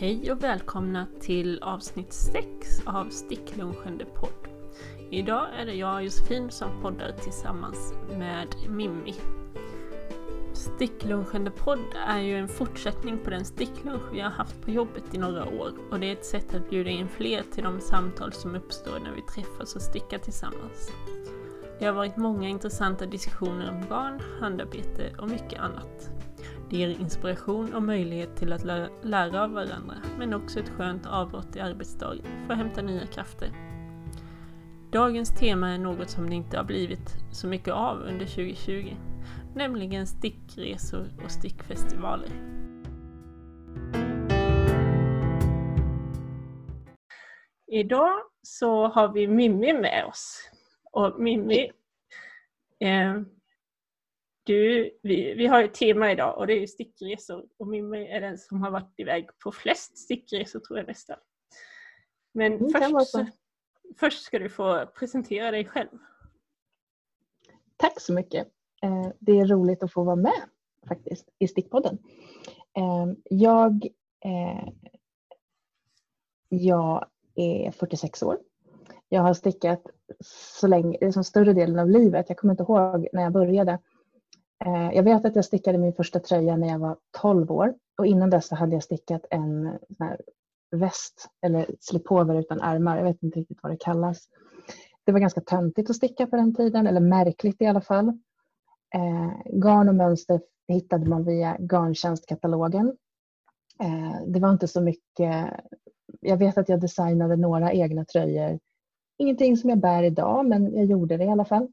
Hej och välkomna till avsnitt 6 av Sticklunchen podd. Idag är det jag Josefin som poddar tillsammans med Mimmi. Sticklunchen podd är ju en fortsättning på den sticklunch vi har haft på jobbet i några år och det är ett sätt att bjuda in fler till de samtal som uppstår när vi träffas och stickar tillsammans. Det har varit många intressanta diskussioner om garn, handarbete och mycket annat. Det ger inspiration och möjlighet till att lära av varandra, men också ett skönt avbrott i arbetsdagen för att hämta nya krafter. Dagens tema är något som det inte har blivit så mycket av under 2020, nämligen stickresor och stickfestivaler. Idag så har vi Mimmi med oss. Och Mimmi eh, du, vi, vi har ett tema idag och det är stickresor och Mimmi är den som har varit iväg på flest stickresor tror jag nästan. Men mm, först, först ska du få presentera dig själv. Tack så mycket. Eh, det är roligt att få vara med faktiskt i Stickpodden. Eh, jag, eh, jag är 46 år. Jag har stickat så länge, som större delen av livet. Jag kommer inte ihåg när jag började. Eh, jag vet att jag stickade min första tröja när jag var 12 år och innan dess hade jag stickat en väst eller slipover utan ärmar. Jag vet inte riktigt vad det kallas. Det var ganska töntigt att sticka på den tiden, eller märkligt i alla fall. Eh, garn och mönster hittade man via garntjänstkatalogen. Eh, det var inte så mycket. Jag vet att jag designade några egna tröjor. Ingenting som jag bär idag, men jag gjorde det i alla fall.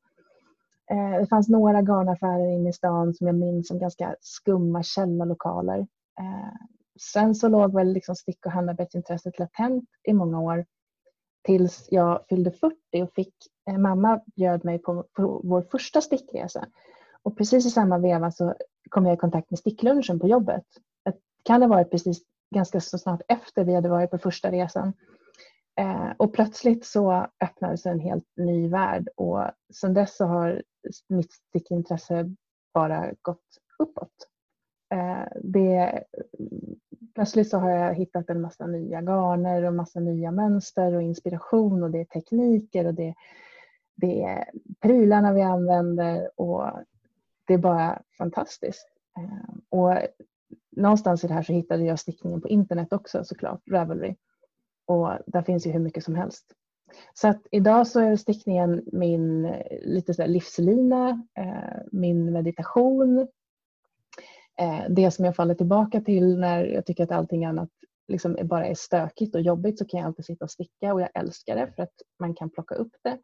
Eh, det fanns några garnaffärer inne i stan som jag minns som ganska skumma källarlokaler. Eh, sen så låg väl liksom stick och handarbetsintresset latent i många år tills jag fyllde 40 och fick, eh, mamma bjöd mig på, på vår första stickresa. Och precis i samma veva så kom jag i kontakt med sticklunchen på jobbet. Det kan ha varit precis ganska så snart efter vi hade varit på första resan. Eh, och plötsligt så öppnades en helt ny värld och sedan dess så har mitt stickintresse bara gått uppåt. Eh, det, plötsligt så har jag hittat en massa nya garner och massa nya mönster och inspiration och det är tekniker och det, det är prylarna vi använder och det är bara fantastiskt. Eh, och någonstans i det här så hittade jag stickningen på internet också såklart, Ravelry. Och där finns ju hur mycket som helst. Så att idag så är stickningen min lite så livslina, eh, min meditation. Eh, det som jag faller tillbaka till när jag tycker att allting annat liksom bara är stökigt och jobbigt så kan jag alltid sitta och sticka och jag älskar det för att man kan plocka upp det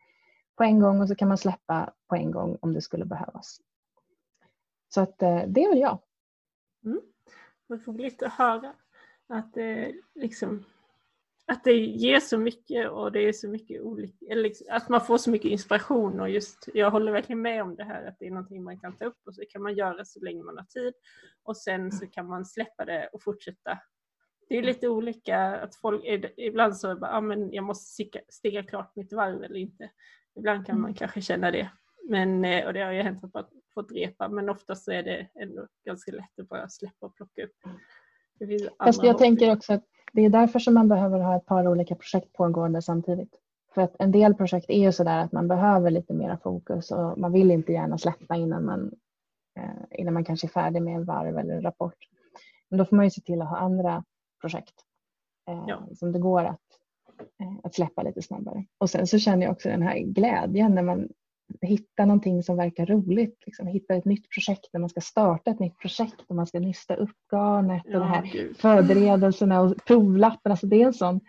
på en gång och så kan man släppa på en gång om det skulle behövas. Så att eh, det är väl jag. Mm. Vad roligt att höra att det liksom att det ger så mycket och det är så mycket olika, liksom, att man får så mycket inspiration och just, jag håller verkligen med om det här att det är någonting man kan ta upp och så kan man göra så länge man har tid och sen så kan man släppa det och fortsätta. Det är lite olika att folk, ibland så bara, ah, men jag måste sticka, stiga klart mitt varv eller inte. Ibland kan man mm. kanske känna det. Men, eh, och det har ju hänt att man fått repa men oftast så är det ändå ganska lätt att bara släppa och plocka upp. Fast jag tänker också att det är därför som man behöver ha ett par olika projekt pågående samtidigt. För att en del projekt är ju sådär att man behöver lite mera fokus och man vill inte gärna släppa innan man, eh, innan man kanske är färdig med en varv eller en rapport. Men då får man ju se till att ha andra projekt eh, ja. som det går att, eh, att släppa lite snabbare. Och sen så känner jag också den här glädjen när man hitta någonting som verkar roligt. Liksom, hitta ett nytt projekt när man ska starta ett nytt projekt och man ska nysta upp garnet och ja, här Gud. förberedelserna och provlappen. Alltså det är en sån,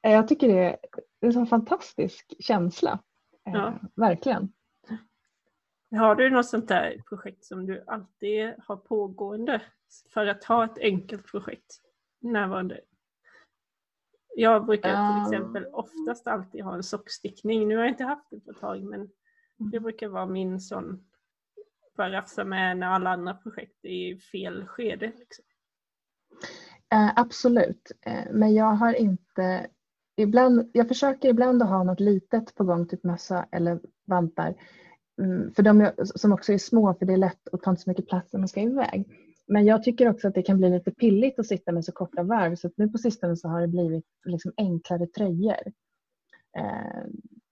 jag tycker det är, det är en sån fantastisk känsla. Eh, ja. Eh, verkligen. Har du något sånt där projekt som du alltid har pågående för att ha ett enkelt projekt närvarande? Jag brukar till exempel oftast alltid ha en sockstickning. Nu har jag inte haft det på ett tag men det brukar vara min sån bara rafsa med när alla andra projekt är i fel skede. Liksom. Eh, absolut, eh, men jag har inte Ibland, jag försöker ibland att ha något litet på gång, typ mössa eller vantar. Mm, för de som också är små, för det är lätt att ta inte så mycket plats när man ska iväg. Men jag tycker också att det kan bli lite pilligt att sitta med så korta varv så nu på sistone så har det blivit liksom enklare tröjor. Eh,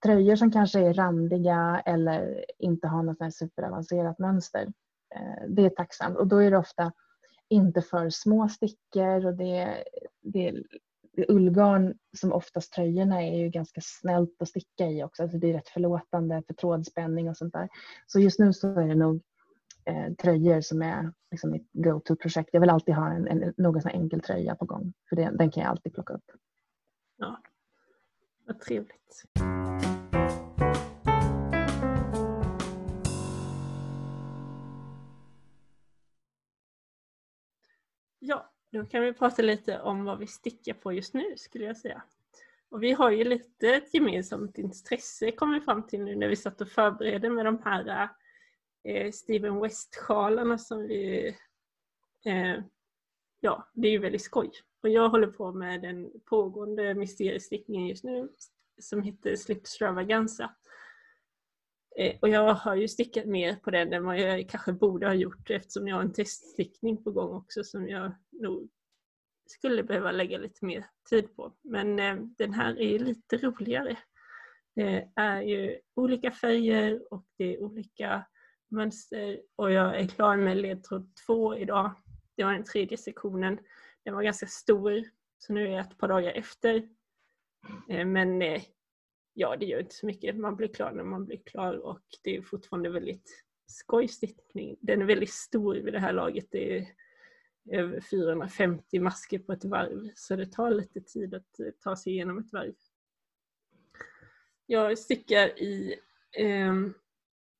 tröjor som kanske är randiga eller inte har något superavancerat mönster. Eh, det är tacksamt och då är det ofta inte för små stickor och det, det, det ullgarn som oftast tröjorna är ju ganska snällt att sticka i också. Alltså det är rätt förlåtande för trådspänning och sånt där. Så just nu så är det nog eh, tröjor som är liksom mitt go-to-projekt. Jag vill alltid ha en, en någon sån enkel tröja på gång för det, den kan jag alltid plocka upp. Ja, vad trevligt. Ja, då kan vi prata lite om vad vi stickar på just nu skulle jag säga. Och vi har ju lite ett gemensamt intresse kom vi fram till nu när vi satt och förberedde med de här eh, eh, Steven West-sjalarna som vi... Eh, ja, det är ju väldigt skoj. Och jag håller på med den pågående mysteriestickningen just nu som heter Slipstravaganza. Eh, och jag har ju stickat mer på den än vad jag kanske borde ha gjort eftersom jag har en teststickning på gång också som jag nog skulle behöva lägga lite mer tid på. Men eh, den här är lite roligare. Det är ju olika färger och det är olika mönster och jag är klar med ledtråd två idag. Det var den tredje sektionen. Den var ganska stor så nu är jag ett par dagar efter. Eh, men eh, ja, det gör inte så mycket. Man blir klar när man blir klar och det är fortfarande väldigt skoj stickning. Den är väldigt stor vid det här laget. Det är över 450 masker på ett varv så det tar lite tid att eh, ta sig igenom ett varv. Jag stickar i eh,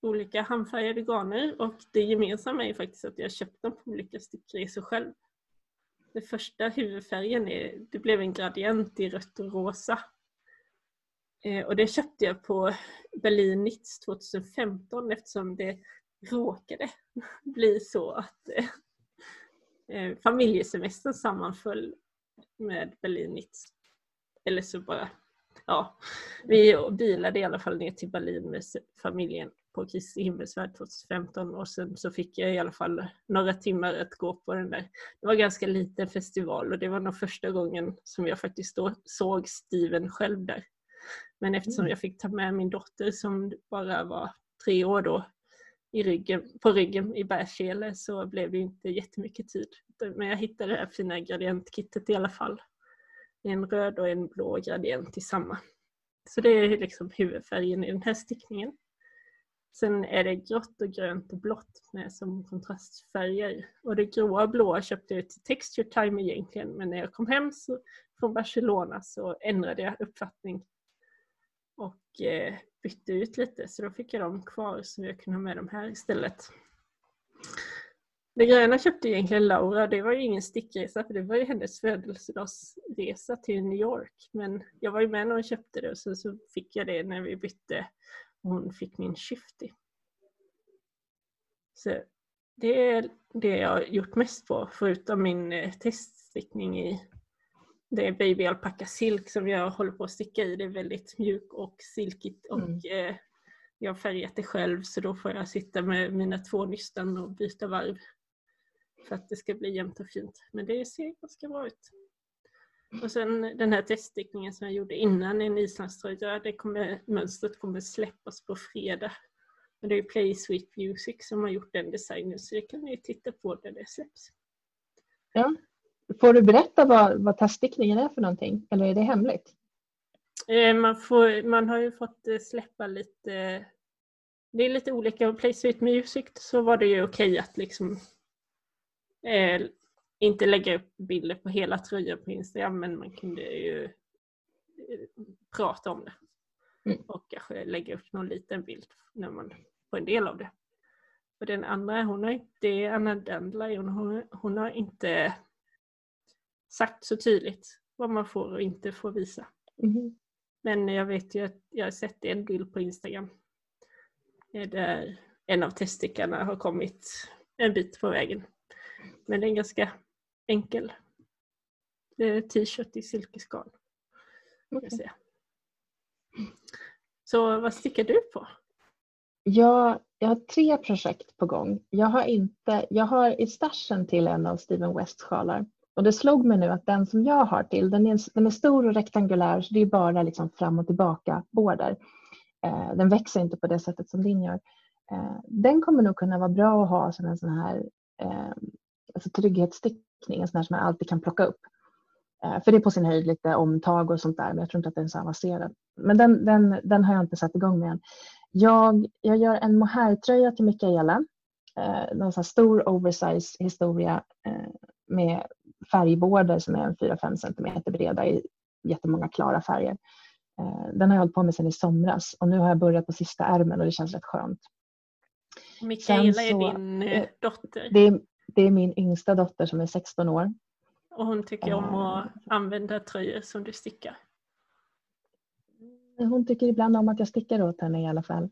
olika handfärgade garner och det gemensamma är faktiskt att jag köpt dem på olika stickresor själv. Den första huvudfärgen är, det blev en gradient i rött och rosa. Eh, och det köpte jag på Berlin Nitz 2015 eftersom det råkade bli så att eh, eh, familjesemestern sammanföll med Berlin Nitz. Eller så bara, ja, vi bilade i alla fall ner till Berlin med familjen på Kristi himmelsfärd 2015 och sen så fick jag i alla fall några timmar att gå på den där. Det var en ganska liten festival och det var nog första gången som jag faktiskt då såg Steven själv där. Men eftersom mm. jag fick ta med min dotter som bara var tre år då i ryggen, på ryggen i bärsele så blev det inte jättemycket tid. Men jag hittade det här fina gradientkittet i alla fall. En röd och en blå gradient i samma. Så det är liksom huvudfärgen i den här stickningen. Sen är det grått och grönt och blått med som kontrastfärger. Och det gråa och blåa köpte jag till Texture Time egentligen men när jag kom hem så, från Barcelona så ändrade jag uppfattning och eh, bytte ut lite så då fick jag dem kvar så jag kunde ha med dem här istället. Det gröna köpte egentligen Laura, det var ju ingen stickresa för det var ju hennes födelsedagsresa till New York. Men jag var ju med när hon köpte det och sen så fick jag det när vi bytte hon fick min shifty. Så det är det jag har gjort mest på förutom min eh, teststickning i det är baby alpacka silk som jag håller på att sticka i. Det är väldigt mjuk och silkigt och mm. eh, jag har färgat det själv så då får jag sitta med mina två nystan och byta varv för att det ska bli jämnt och fint. Men det ser ganska bra ut. Och sen den här teststickningen som jag gjorde innan i en islandströja, det kommer, mönstret kommer släppas på fredag. Och det är Play Sweet Music som har gjort den designen så det kan ni titta på när det släpps. Ja, Får du berätta vad, vad teststickningen är för någonting eller är det hemligt? Eh, man, får, man har ju fått eh, släppa lite, det är lite olika. På Play Music så var det ju okej att liksom eh, inte lägga upp bilder på hela tröjan på Instagram men man kunde ju eh, prata om det. Mm. Och kanske lägga upp någon liten bild när man får en del av det. Och den andra, hon har inte, Anna Dandelion, hon, hon har inte sagt så tydligt vad man får och inte får visa. Mm. Men jag vet ju att jag har sett en bild på Instagram där en av teststickarna har kommit en bit på vägen. Men det är en ganska enkel t-shirt i silkeskal. Okay. Så vad stickar du på? jag, jag har tre projekt på gång. Jag har, inte, jag har i stashen till en av Steven Wests sjalar och det slog mig nu att den som jag har till, den är, den är stor och rektangulär så det är bara liksom fram och tillbaka båder. Eh, den växer inte på det sättet som din gör. Eh, den kommer nog kunna vara bra att ha som en sån här eh, alltså trygghetsstickning, en sån här som man alltid kan plocka upp. Eh, för det är på sin höjd lite omtag och sånt där, men jag tror inte att den är så avancerad. Men den, den, den har jag inte satt igång med än. Jag, jag gör en mohairtröja till Mikaela. Eh, en sån stor oversize historia eh, med färgbårdar som är 4-5 cm breda i jättemånga klara färger. Eh, den har jag hållit på med sedan i somras och nu har jag börjat på sista ärmen och det känns rätt skönt. Mikaela är din dotter? Det är, det är min yngsta dotter som är 16 år. Och hon tycker om att använda tröjor som du stickar? Hon tycker ibland om att jag stickar åt henne i alla fall.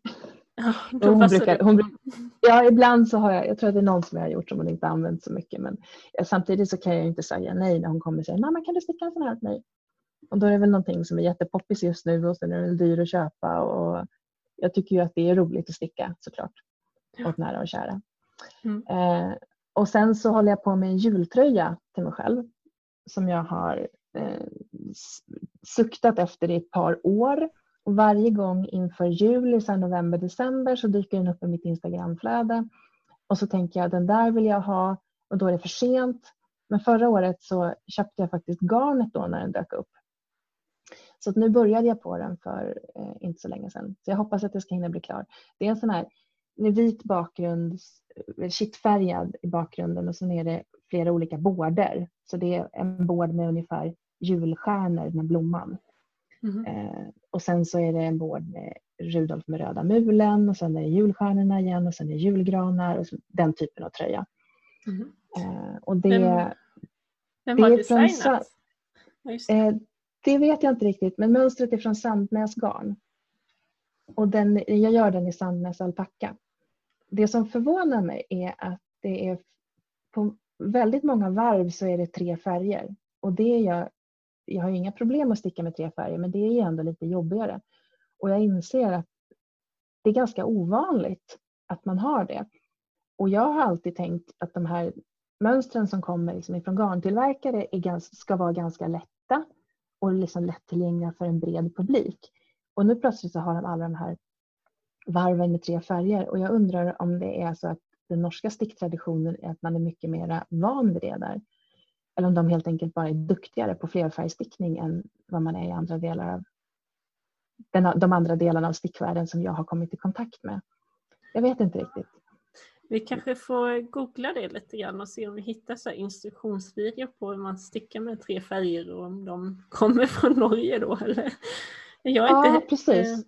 Ja, hon brukar, hon, ja, ibland så har jag, jag tror att det är någon som jag har gjort som hon inte använt så mycket men samtidigt så kan jag inte säga nej när hon kommer och säger mamma kan du sticka en sån här åt mig? Och då är det väl någonting som är jättepoppis just nu och sen är den dyr att köpa och jag tycker ju att det är roligt att sticka såklart ja. åt nära och kära. Mm. Eh, och sen så håller jag på med en jultröja till mig själv som jag har eh, suktat efter i ett par år. Och varje gång inför jul, så november, december så dyker den upp i mitt Instagramflöde. Och så tänker jag den där vill jag ha och då är det för sent. Men förra året så köpte jag faktiskt garnet då när den dök upp. Så nu började jag på den för eh, inte så länge sedan. Så jag hoppas att det ska hinna bli klar. Det är en sån här med vit bakgrund, kittfärgad i bakgrunden och så är det flera olika bårder. Så det är en bård med ungefär julstjärnor med blomman. Mm. Eh, och sen så är det en bård med Rudolf med röda mulen och sen är det julstjärnorna igen och sen är det julgranar och så, den typen av tröja. Mm. Eh, och det, vem, vem har designat? Det. Eh, det vet jag inte riktigt men mönstret är från Sandnäs garn. Och den, jag gör den i Sandnäs alpacka. Det som förvånar mig är att det är på väldigt många varv så är det tre färger och det är jag, jag har inga problem att sticka med tre färger men det är ändå lite jobbigare. Och jag inser att det är ganska ovanligt att man har det. Och jag har alltid tänkt att de här mönstren som kommer liksom ifrån garntillverkare är ganska, ska vara ganska lätta och liksom lättillgängliga för en bred publik. Och nu plötsligt så har de alla de här varven med tre färger och jag undrar om det är så att den norska sticktraditionen är att man är mycket mer van vid det där. Eller om de helt enkelt bara är duktigare på flerfärgstickning än vad man är i andra delar av den, de andra delarna av stickvärlden som jag har kommit i kontakt med. Jag vet inte riktigt. Vi kanske får googla det lite grann och se om vi hittar så instruktionsvideo på hur man stickar med tre färger och om de kommer från Norge då eller? Jag är ja, inte, precis.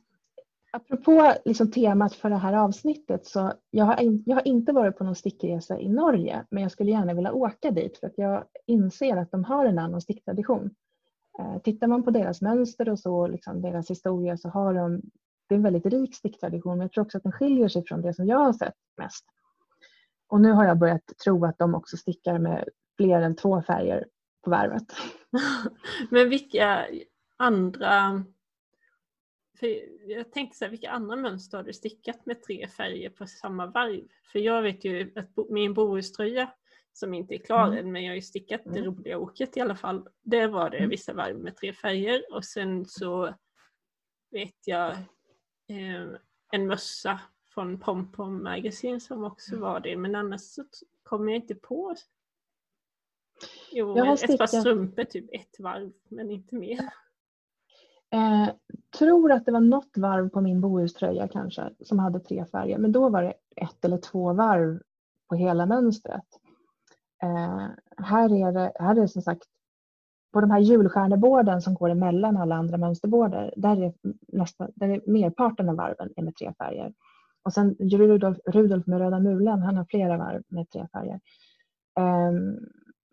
Apropå liksom temat för det här avsnittet så jag har, jag har inte varit på någon stickresa i Norge men jag skulle gärna vilja åka dit för att jag inser att de har en annan sticktradition. Eh, tittar man på deras mönster och så, liksom deras historia så har de det är en väldigt rik sticktradition men jag tror också att den skiljer sig från det som jag har sett mest. Och nu har jag börjat tro att de också stickar med fler än två färger på varvet. men vilka andra för jag tänkte så här, vilka andra mönster har du stickat med tre färger på samma varv? För jag vet ju att min Bohuströja som inte är klar mm. än men jag har ju stickat mm. det roliga åket i alla fall. Där var det mm. vissa varv med tre färger och sen så vet jag eh, en mössa från Pompom Magazine som också var det men annars så kommer jag inte på. Jo, jag har ett par strumpor typ ett varv men inte mer. Eh, tror att det var något varv på min Bohuströja kanske som hade tre färger men då var det ett eller två varv på hela mönstret. Eh, här, är det, här är det som sagt på de här julstjärneborden som går emellan alla andra mönsterbårdar där är, nästa, där är merparten av varven är med tre färger. Och sen Rudolf, Rudolf med röda mulen, han har flera varv med tre färger. Eh,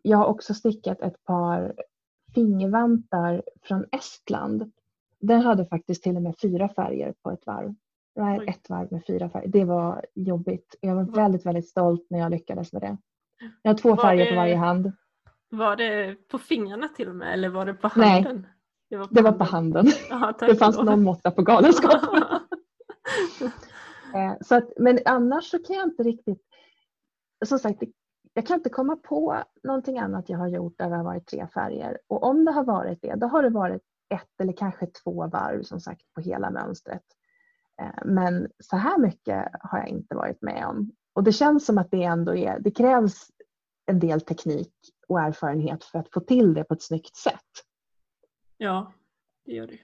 jag har också stickat ett par fingervantar från Estland den hade faktiskt till och med fyra färger på ett varv. Nej, ett varv med fyra färger. Det var jobbigt. Jag var väldigt, väldigt stolt när jag lyckades med det. Jag har två var färger det, på varje hand. Var det på fingrarna till och med eller var det på handen? Nej, det var på det handen. Var på handen. Aha, det fanns då. någon måtta på galenskap. Eh, så att, men annars så kan jag inte riktigt, som sagt, jag kan inte komma på någonting annat jag har gjort där det har varit tre färger. Och om det har varit det, då har det varit ett eller kanske två varv som sagt på hela mönstret. Eh, men så här mycket har jag inte varit med om. Och det känns som att det ändå är, det krävs en del teknik och erfarenhet för att få till det på ett snyggt sätt. Ja, det gör det.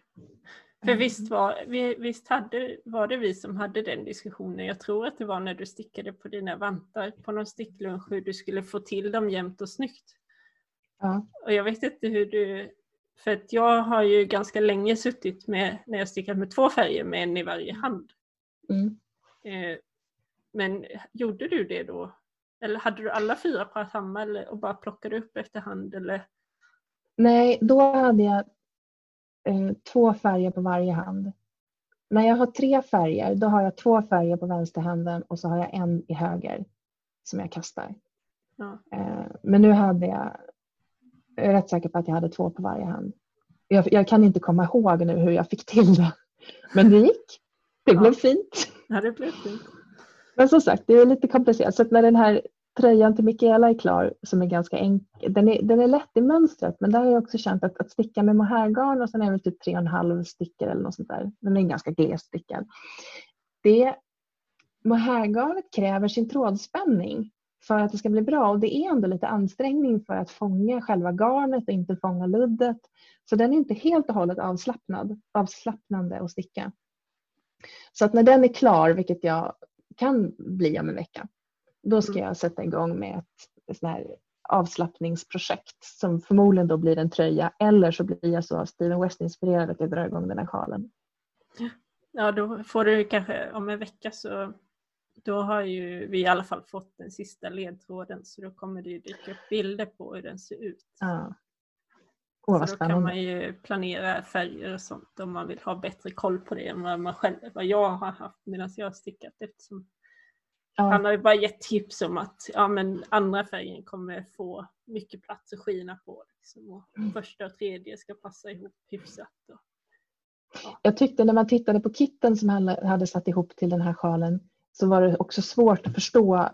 För mm. visst, var, visst hade, var det vi som hade den diskussionen. Jag tror att det var när du stickade på dina vantar på någon sticklunch hur du skulle få till dem jämnt och snyggt. Ja. Och jag vet inte hur du... För att jag har ju ganska länge suttit med, när jag stickat med två färger med en i varje hand. Mm. Eh, men gjorde du det då? Eller hade du alla fyra på samma eller, och bara plockade upp efterhand? Eller? Nej, då hade jag eh, två färger på varje hand. När jag har tre färger, då har jag två färger på vänsterhanden och så har jag en i höger som jag kastar. Ja. Eh, men nu hade jag, jag är rätt säker på att jag hade två på varje hand. Jag, jag, kan inte komma ihåg nu hur jag fick till det. Men det gick. Det ja. blev fint. Ja, det blev fint. Men som sagt, det är lite komplicerat. Så när den här tröjan till Mikaela är klar, som är ganska enkel, den är, den är lätt i mönstret, men där har jag också känt att, att sticka med mohairgarn och sen är det typ tre och en halv stickor eller något sånt där. Den är ganska glest stickad. Det, mohairgarnet kräver sin trådspänning för att det ska bli bra och det är ändå lite ansträngning för att fånga själva garnet och inte fånga luddet. Så den är inte helt och hållet avslappnad, avslappnande att sticka. Så att när den är klar, vilket jag kan bli om en vecka, då ska mm. jag sätta igång med ett, ett sån här avslappningsprojekt som förmodligen då blir en tröja eller så blir jag så Steven West-inspirerad att jag drar igång den här sjalen. Ja, då får du kanske om en vecka så då har ju vi i alla fall fått den sista ledtråden så då kommer det ju dyka upp bilder på hur den ser ut. Ja. Åh, så då kan man ju planera färger och sånt om man vill ha bättre koll på det än vad, man själv, vad jag har haft medan jag har stickat eftersom Ja. Han har ju bara gett tips om att ja, men andra färgen kommer få mycket plats att skina på. Liksom, och mm. Första och tredje ska passa ihop hyfsat. Och, ja. Jag tyckte när man tittade på kitten som han hade satt ihop till den här sjalen så var det också svårt att förstå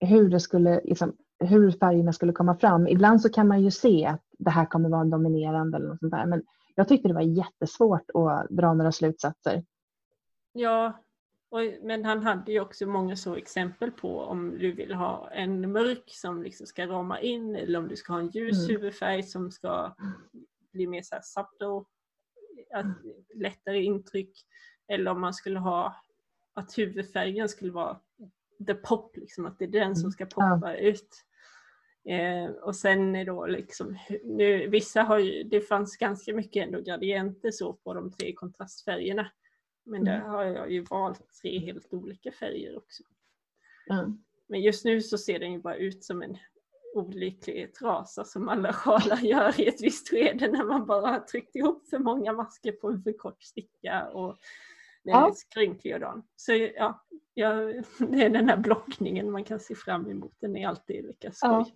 hur, det skulle, liksom, hur färgerna skulle komma fram. Ibland så kan man ju se att det här kommer vara dominerande eller något sånt där. Men jag tyckte det var jättesvårt att dra några slutsatser. Ja, och, men han hade ju också många så exempel på om du vill ha en mörk som liksom ska rama in eller om du ska ha en ljus mm. huvudfärg som ska bli mer så här subtle, lättare intryck. Eller om man skulle ha att huvudfärgen skulle vara the pop, liksom, att det är den som mm. ska poppa ja. ut. Eh, och sen då liksom, nu, vissa har ju, det fanns ganska mycket ändå gradienter så på de tre kontrastfärgerna. Men där mm. har jag ju valt tre helt olika färger också. Mm. Men just nu så ser den ju bara ut som en olycklig trasa som alla sjalar gör i ett visst skede när man bara har tryckt ihop för många masker på en för kort sticka och den ja. är skrynklig och dan. Så ja, ja, det är den här blockningen man kan se fram emot. Den är alltid lika skoj. Ja.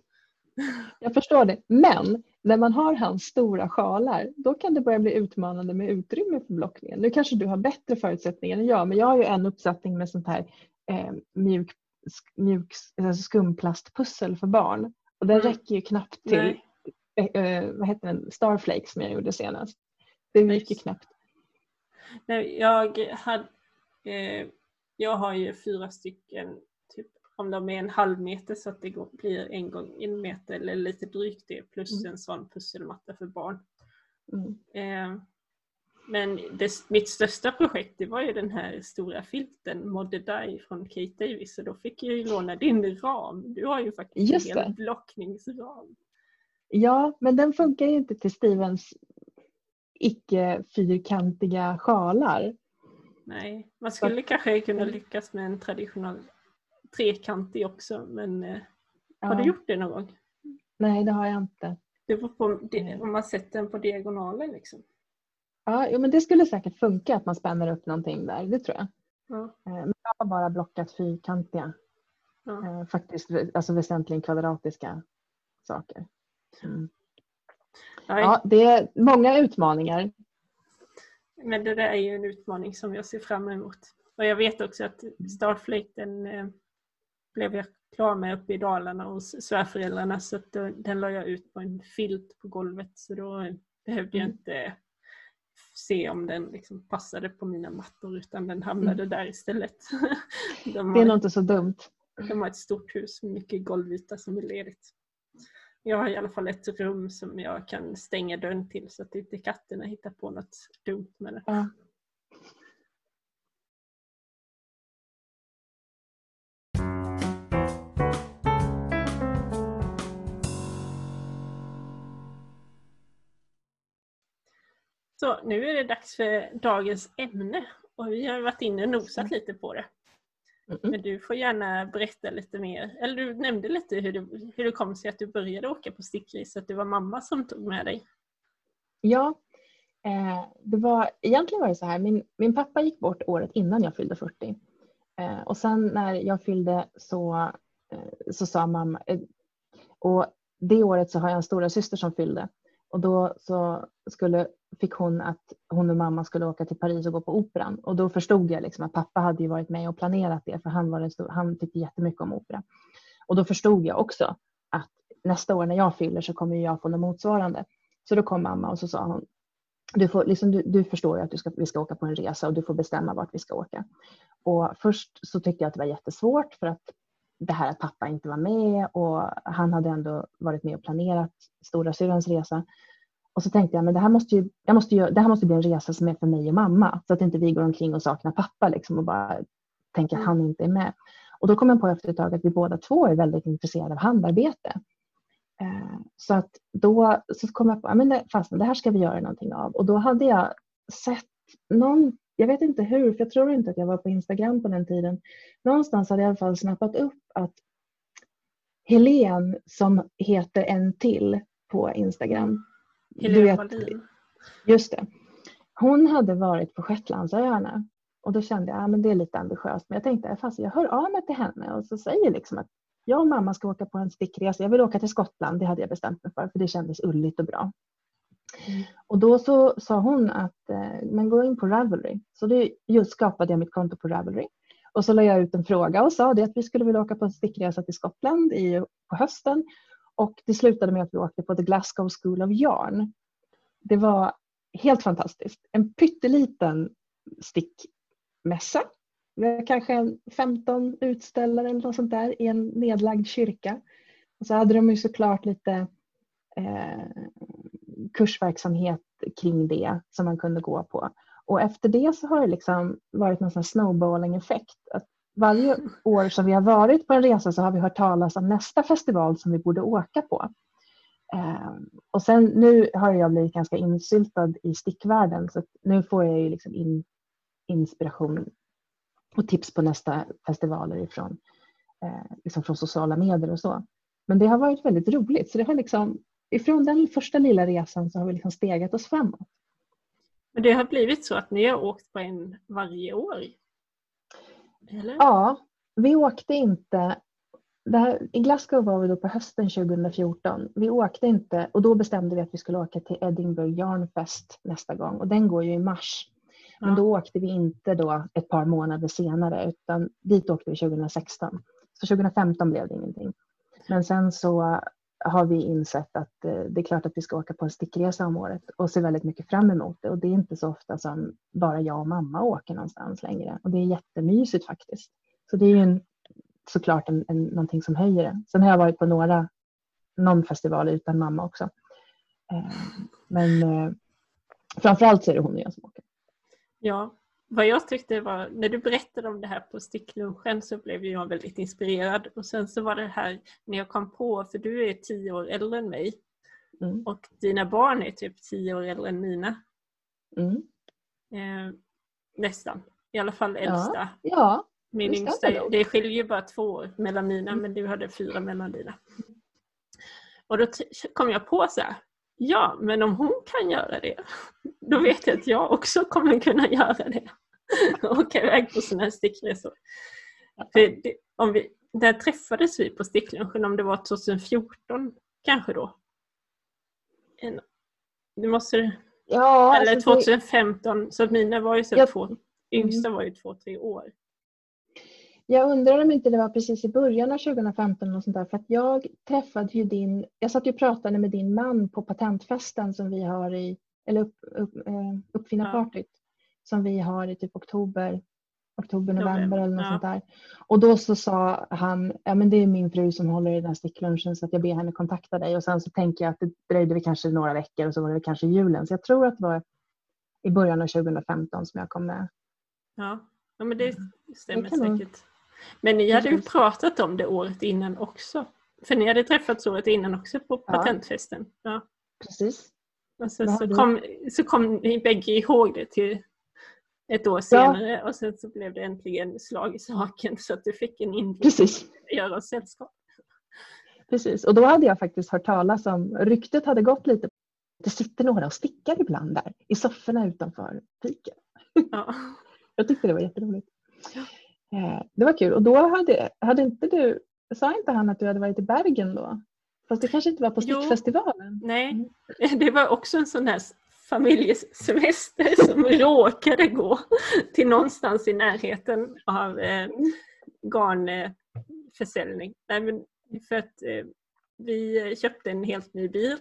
Jag förstår det. Men när man har hans stora sjalar då kan det börja bli utmanande med utrymme för blockningen. Nu kanske du har bättre förutsättningar än jag men jag har ju en uppsättning med sånt här eh, mjuk, mjuk alltså skumplastpussel för barn och den mm. räcker ju knappt till eh, eh, vad heter den? Starflake som jag gjorde senast. Det gick ju knappt. Jag, hade, eh, jag har ju fyra stycken om de är en halv meter så att det blir en gång en meter eller lite drygt det plus mm. en sån pusselmatta för barn. Mm. Eh, men det, mitt största projekt det var ju den här stora filten Modde Die från Kate Davis och då fick jag ju låna din ram. Du har ju faktiskt Just en hel blockningsram. Ja, men den funkar ju inte till Stevens icke fyrkantiga sjalar. Nej, man skulle så. kanske kunna lyckas med en traditionell trekantig också men eh, ja. har du gjort det någon gång? Nej det har jag inte. Det beror på om man sätter den på diagonalen liksom. Ja, jo, men det skulle säkert funka att man spänner upp någonting där, det tror jag. Ja. Eh, men jag har bara blockat fyrkantiga. Ja. Eh, faktiskt alltså väsentligen kvadratiska saker. Mm. Ja, det är många utmaningar. Men det där är ju en utmaning som jag ser fram emot. Och jag vet också att Starflake den eh, blev jag klar med uppe i Dalarna hos svärföräldrarna så att då, den la jag ut på en filt på golvet så då behövde jag Mm. inte se om den liksom passade på mina mattor utan den hamnade där istället. De Det är nog inte så dumt. de har ett stort hus med mycket golvyta som är ledigt. Jag har i alla fall ett rum som jag kan stänga dörren till så att inte katterna hittar på något dumt med det. Ja. Så nu är det dags för dagens ämne och vi har varit inne och nosat lite på det. Mm. Men du får gärna berätta lite mer. Eller du nämnde lite hur det, hur det kom sig att du började åka på stickris, att det var mamma som tog med dig. Ja, eh, det var, egentligen var det så här. Min, min pappa gick bort året innan jag fyllde 40. Eh, och sen när jag fyllde så, eh, så sa mamma, eh, och det året så har jag en stora syster som fyllde. Och då så skulle, fick hon att hon och mamma skulle åka till Paris och gå på operan. Och då förstod jag liksom att pappa hade ju varit med och planerat det för han, var stor, han tyckte jättemycket om opera. Och då förstod jag också att nästa år när jag fyller så kommer jag få något motsvarande. Så då kom mamma och så sa hon, du, får, liksom, du, du förstår ju att du ska, vi ska åka på en resa och du får bestämma vart vi ska åka. Och först så tyckte jag att det var jättesvårt för att det här att pappa inte var med och han hade ändå varit med och planerat stora syrrans resa. Och så tänkte jag, men det här måste ju, jag måste ju, det här måste bli en resa som är för mig och mamma så att inte vi går omkring och saknar pappa liksom och bara tänker att han inte är med. Och då kom jag på efter ett tag att vi båda två är väldigt intresserade av handarbete. Eh, Så att då så kom jag på att det, fast, det här ska vi göra någonting av. Och då hade jag sett någon, jag vet inte hur, för jag tror inte att jag var på Instagram på den tiden. Någonstans hade jag i alla fall snappat upp att Helen som heter en till på Instagram. Helena vet, Wallin. Just det. Hon hade varit på Shetlandsöarna och då kände jag att det är lite ambitiöst. Men jag tänkte fast jag hör av mig till henne och så säger liksom att jag och mamma ska åka på en stickresa. Jag vill åka till Skottland, det hade jag bestämt mig för för det kändes ulligt och bra. Mm. Och då så sa hon att eh, men gå in på Ravelry. Så det, just skapade jag mitt konto på Ravelry. Och så la jag ut en fråga och sa det att vi skulle vilja åka på en stickresa till Skottland i, på hösten. Och det slutade med att vi åkte på The Glasgow School of Yarn. Det var helt fantastiskt. En pytteliten stickmässa. Kanske 15 utställare eller något sånt där i en nedlagd kyrka. Och så hade de ju såklart lite eh, kursverksamhet kring det som man kunde gå på. Och efter det så har det liksom varit någon sån snowballing effekt. Att varje år som vi har varit på en resa så har vi hört talas om nästa festival som vi borde åka på. Eh, och sen nu har jag blivit ganska insyltad i stickvärlden så nu får jag ju liksom in, inspiration och tips på nästa festivaler ifrån, eh, liksom från sociala medier och så. Men det har varit väldigt roligt så det har liksom ifrån den första lilla resan så har vi liksom stegat oss framåt. Men det har blivit så att ni har åkt på en varje år? Eller? Ja, vi åkte inte här, I Glasgow var vi då på hösten 2014. Vi åkte inte och då bestämde vi att vi skulle åka till Edinburgh Yarn Fest nästa gång och den går ju i mars. Men Ja. då åkte vi inte då ett par månader senare utan dit åkte vi 2016. Så 2015 blev det ingenting. Men sen så har vi insett att eh, det är klart att vi ska åka på en stickresa om året och ser väldigt mycket fram emot det. Och det är inte så ofta som bara jag och mamma åker någonstans längre. Och det är jättemysigt faktiskt. Så det är ju en, såklart en, en, någonting som höjer det. Sen har jag varit på några, någon festival utan mamma också. Eh, men eh, framförallt så är det hon och jag som åker. Ja, vad jag tyckte var, när du berättade om det här på sticklunchen så blev jag väldigt inspirerad och sen så var det här när jag kom på, för du är tio år äldre än mig Mm. och dina barn är typ tio år äldre än mina. Mm. Eh, nästan, i alla fall äldsta. Ja, Min det stämmer yngsta, det skiljer ju bara två år mellan mina Mm. men du hade fyra mellan dina. Och då kom jag på så här, ja men om hon kan göra det, då vet jag att jag också kommer kunna göra det. Åka iväg på sådana här stickresor. För det, om vi, där träffades vi på sticklunchen, om det var 2014 kanske då. En, det måste, ja eller alltså det- 2015, så att mina var ju så Jag- två, yngsta var ju två, tre år. Jag undrar om inte det var precis i början av 2015 och sånt där, för att jag träffade ju din, jag satt ju och pratade med din man på patentfesten som vi har i, eller upp, upp, eh, uppfinnarpartyt som vi har i typ oktober, oktober, november eller något ja. sånt där. Och då så sa han, ja men det är min fru som håller i den här sticklunchen så att jag ber henne kontakta dig och sen så tänker jag att det dröjde väl kanske några veckor och så var det kanske julen. Så jag tror att det var i början av 2015 som jag kom med. Ja, ja men det stämmer Det säkert. Men ni hade ju pratat om det året innan också. För ni hade träffats året innan också på Ja. patentfesten. Ja. Precis. Och så, hade- kom, så kom ni bägge ihåg det till ett år senare och sen så blev det äntligen slag i saken så att du fick en inblick Precis. i göra oss sällskap. Precis. Och då hade jag faktiskt hört talas om, ryktet hade gått lite, det sitter några och stickar ibland där i sofforna utanför fiken. Ja. Jag tyckte det var jätteroligt. Eh, Det var kul och då hade, hade inte du, sa inte han att du hade varit i Bergen då? Fast det kanske inte var på Jo. stickfestivalen? Nej, det var också en sån här familjesemester som råkade gå till någonstans i närheten av eh, garnförsäljning. Nej, men för att eh, vi köpte en helt ny bil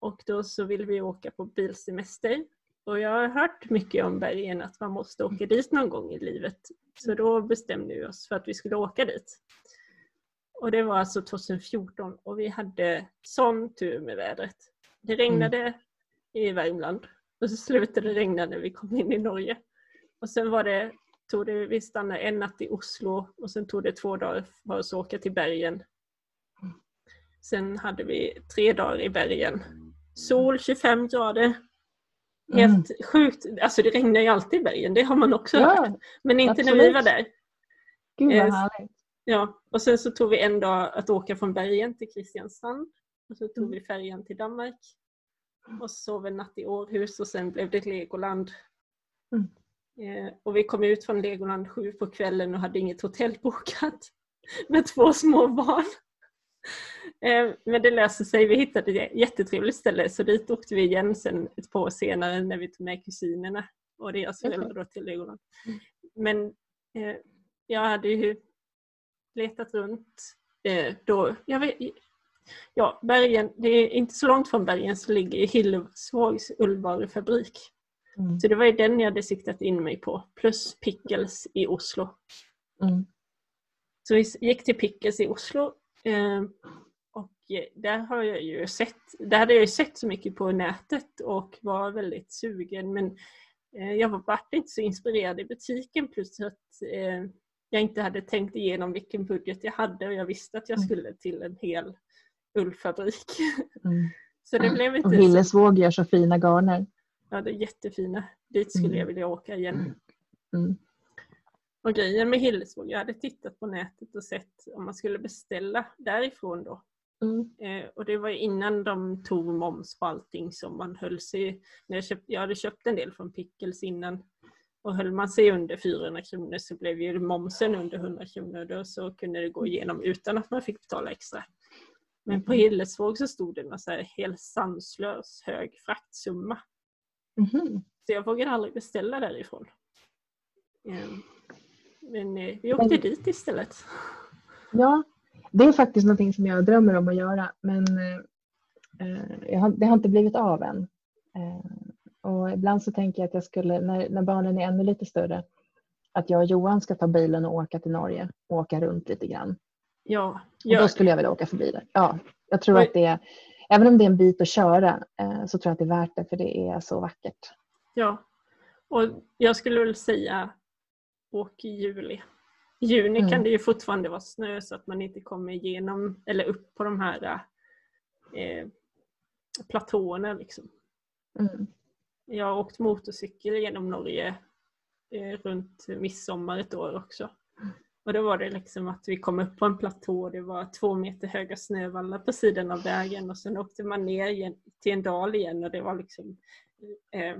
och då så ville vi åka på bilsemester. Och jag har hört mycket om bergen att man måste åka dit någon gång i livet. Så då bestämde vi oss för att vi skulle åka dit. Och det var alltså 2014 och vi hade sån tur med vädret. Det regnade i Värmland och så slutade det regna när vi kom in i Norge. Och sen var det, tog det, vi stannade en natt i Oslo och sen tog det två dagar för oss att åka till bergen. Sen hade vi tre dagar i bergen. Sol 25 grader. Helt sjukt. Alltså det regnar ju alltid i bergen, det har man också hört. Ja, Men inte när vi absolut. var där. gud vad Eh, härligt. Ja, och sen så tog vi en dag att åka från bergen till Kristiansand. Och så tog Mm. vi färjan till Danmark. Och sov en natt i Århus och sen blev det Legoland. Mm. Eh, och vi kom ut från Legoland sju på kvällen och hade inget hotell bokat. Med två små barn. Eh, men det löste sig. Vi hittade ett jättetrevligt ställe så dit åkte vi igen sen ett par år senare när vi tog med kusinerna och deras föräldrar då till Legoland. Mm. Men eh, jag hade ju letat runt. Eh, då, jag vet, ja, bergen, det är inte så långt från bergen så ligger Hillesvågs ullvarufabrik. Mm. Så det var ju den jag hade siktat in mig på. Plus Pickles i Oslo. Mm. Så vi gick till Pickles i Oslo. Eh, och eh, där har jag ju sett, där hade jag ju sett så mycket på nätet och var väldigt sugen men eh, jag var inte så inspirerad i butiken plus att eh, jag inte hade tänkt igenom vilken budget jag hade och jag visste att jag Mm. skulle till en hel ullfabrik. Mm. så det blev Och inte så, Hillesvåg gör så fina garner. ja, det är jättefina. Dit skulle Mm. jag vilja åka igen. Mm. Och grejen med Hillesvåg, jag hade tittat på nätet och sett om man skulle beställa därifrån då. Mm. Eh, och det var innan de tog moms på allting som man höll sig... När jag, köpt, jag hade köpt en del från Pickles innan. Och höll man sig under 400 kronor så blev ju momsen under 100 kronor. Då så kunde det gå igenom utan att man fick betala extra. Men på Hillesvåg så stod det så här helt sanslös hög fraktsumma. Mhm. Så jag vågade aldrig beställa därifrån. Eh, men eh, vi åkte Men- dit istället. Ja, det är faktiskt någonting som jag drömmer om att göra men eh, jag har, det har inte blivit av än. Eh, och ibland så tänker jag att jag skulle, när, när barnen är ännu lite större, att jag och Johan ska ta bilen och åka till Norge och åka runt lite grann. Ja, Och då skulle jag vilja åka förbi där. Ja, jag tror att det är, även om det är en bit att köra eh, så tror jag att det är värt det för det är så vackert. Ja, och jag skulle väl säga åk i juli. I juni Mm. kan det ju fortfarande vara snö så att man inte kommer igenom eller upp på de här eh, platåerna. Liksom. Mm. Jag har åkt motorcykel genom Norge eh, runt midsommar ett år också. Och då var det liksom att vi kom upp på en platå och det var två meter höga snövallar på sidan av vägen och sen åkte man ner till en dal igen och det var liksom eh,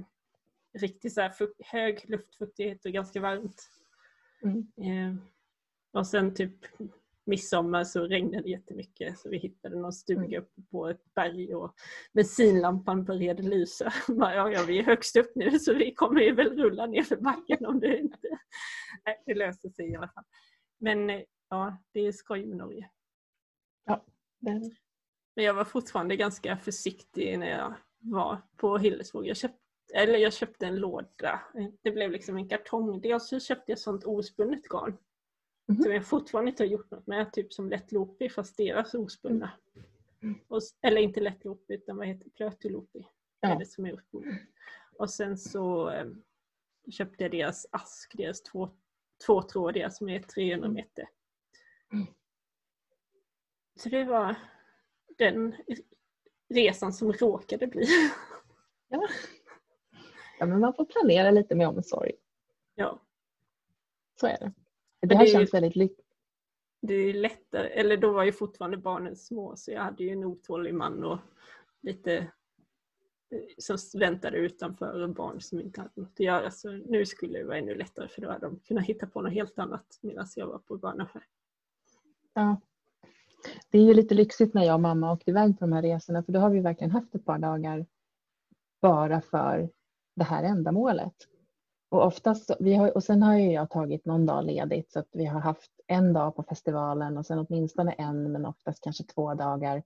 riktigt så hög luftfuktighet och ganska varmt. Mm. Eh, och sen typ midsommar så regnade det jättemycket så vi hittade någon stuga uppe på ett berg och bensinlampan började lysa. Ja, ja, vi är högst upp nu så vi kommer ju väl rulla ner för backen om det inte... Nej, det löser sig i alla fall. Men eh, ja, det är skoj med Norge. Ja, det. Men jag var fortfarande ganska försiktig när jag var på Hillesvåg. Jag köpte, eller jag köpte en låda. Det blev liksom en kartong. Dels så köpte jag sånt ospunnet garn. Mhm. Som jag fortfarande inte har gjort något med. Typ som lättloopy fast deras ospunna. Mm. Och, s- eller inte lättloopy utan vad heter det? Plötuloopy. Ja. Är det som är ospunnet. Och sen så eh, köpte jag deras ask, deras två, tvåtrådiga som är 300 meter. Mm. Så det var den resan som råkade bli. Ja. ja, men man får planera lite med omsorg. ja, Så är det. det Det har är ju- väldigt lyckligt. det är lättare, eller då var ju fortfarande barnen små så jag hade ju en otålig man och lite som väntade utanför och barn som inte hade något att göra. Så nu skulle det vara ännu lättare för då hade de kunnat hitta på något helt annat medan jag var på barnaffär. Ja. Det är ju lite lyxigt när jag och mamma åkte iväg på de här resorna för då har vi verkligen haft ett par dagar bara för det här ändamålet. Och, oftast, vi har, och sen har ju jag tagit någon dag ledigt så att vi har haft en dag på festivalen och sen åtminstone en men oftast kanske två dagar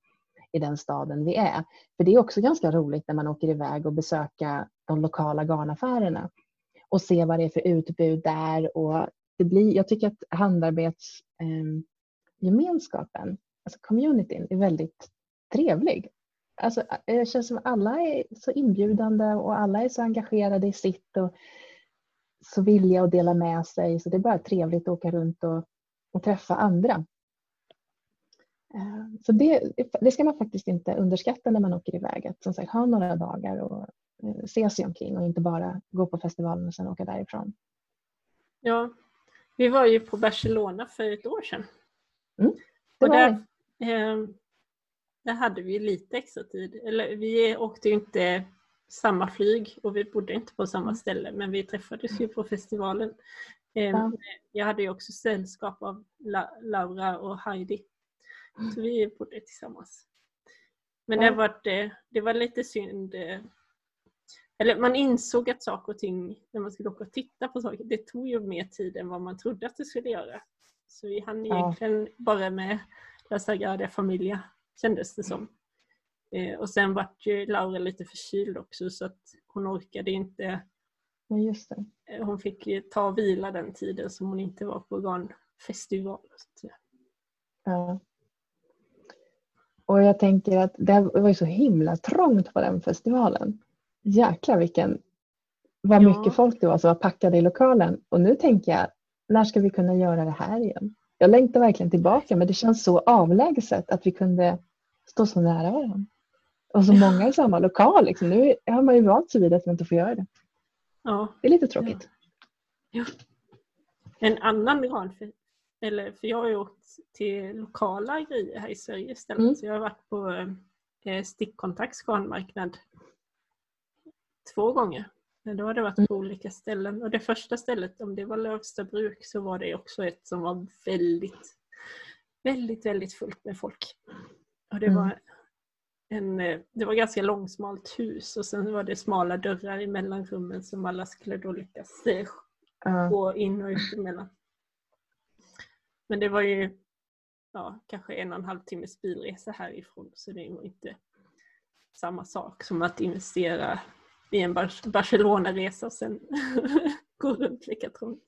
i den staden vi är. För det är också ganska roligt när man åker iväg och besöka de lokala garnaffärerna och se vad det är för utbud där. Och det blir, jag tycker att handarbetsgemenskapen, ehm, eh, alltså communityn, är väldigt trevlig. Alltså, eh, det känns som att alla är så inbjudande och alla är så engagerade i sitt och så villiga att dela med sig. Så det är bara trevligt att åka runt och, och träffa andra. Eh, Så det, det ska man faktiskt inte underskatta när man åker iväg. Att som sagt ha några dagar och eh, se sig omkring och inte bara gå på festivalen och sen åka därifrån. Ja, vi var ju på Barcelona för ett år sedan. Mm, Och där, eh, där hade vi lite extra tid. Eller vi åkte ju inte samma flyg och vi bodde inte på samma ställe men vi träffades ju på festivalen. Eh, Ja. Jag hade ju också sällskap av La- Laura och Heidi. Så vi bodde tillsammans. Men det, var, det, det var lite synd. eh, Eller man insåg att saker och ting, när man skulle åka och titta på saker, det tog ju mer tid än vad man trodde att det skulle göra. Så vi hann Ja. egentligen bara med La Sagrada Familia, kändes det som. Eh, och sen vart ju Laura lite förkyld också så att hon orkade inte, eh, hon fick ta och vila den tiden som hon inte var på organfestival. Ja. Och jag tänker att det var ju så himla trångt på den festivalen. Jäklar vilken, vad Ja. mycket folk det var som var packade i lokalen. Och nu tänker jag, när ska vi kunna göra det här igen? Jag längtar verkligen tillbaka men det känns så avlägset att vi kunde stå så nära varandra. Och så många i samma lokal. Liksom. Nu har man ju vant sig vid att man inte får göra det. Ja. Det är lite tråkigt. En annan för, eller för jag har ju åkt till lokala grejer här i Sverige istället. Mm. Så jag har varit på eh, Stickkontakts garnmarknad två gånger. Men då har det varit Mm. på olika ställen. Och det första stället, om det var Lövsta bruk, så var det också ett som var väldigt, väldigt, väldigt fullt med folk. Och det Mm. var en, eh, det var ganska långsmalt hus och sen var det smala dörrar i mellanrummen som alla skulle då lyckas Ja. gå in och ut emellan. Men det var ju ja, kanske en och en halv timmes bilresa härifrån så det var inte samma sak som att investera i en Bar- Barcelona-resa och sen gå runt lika trångt.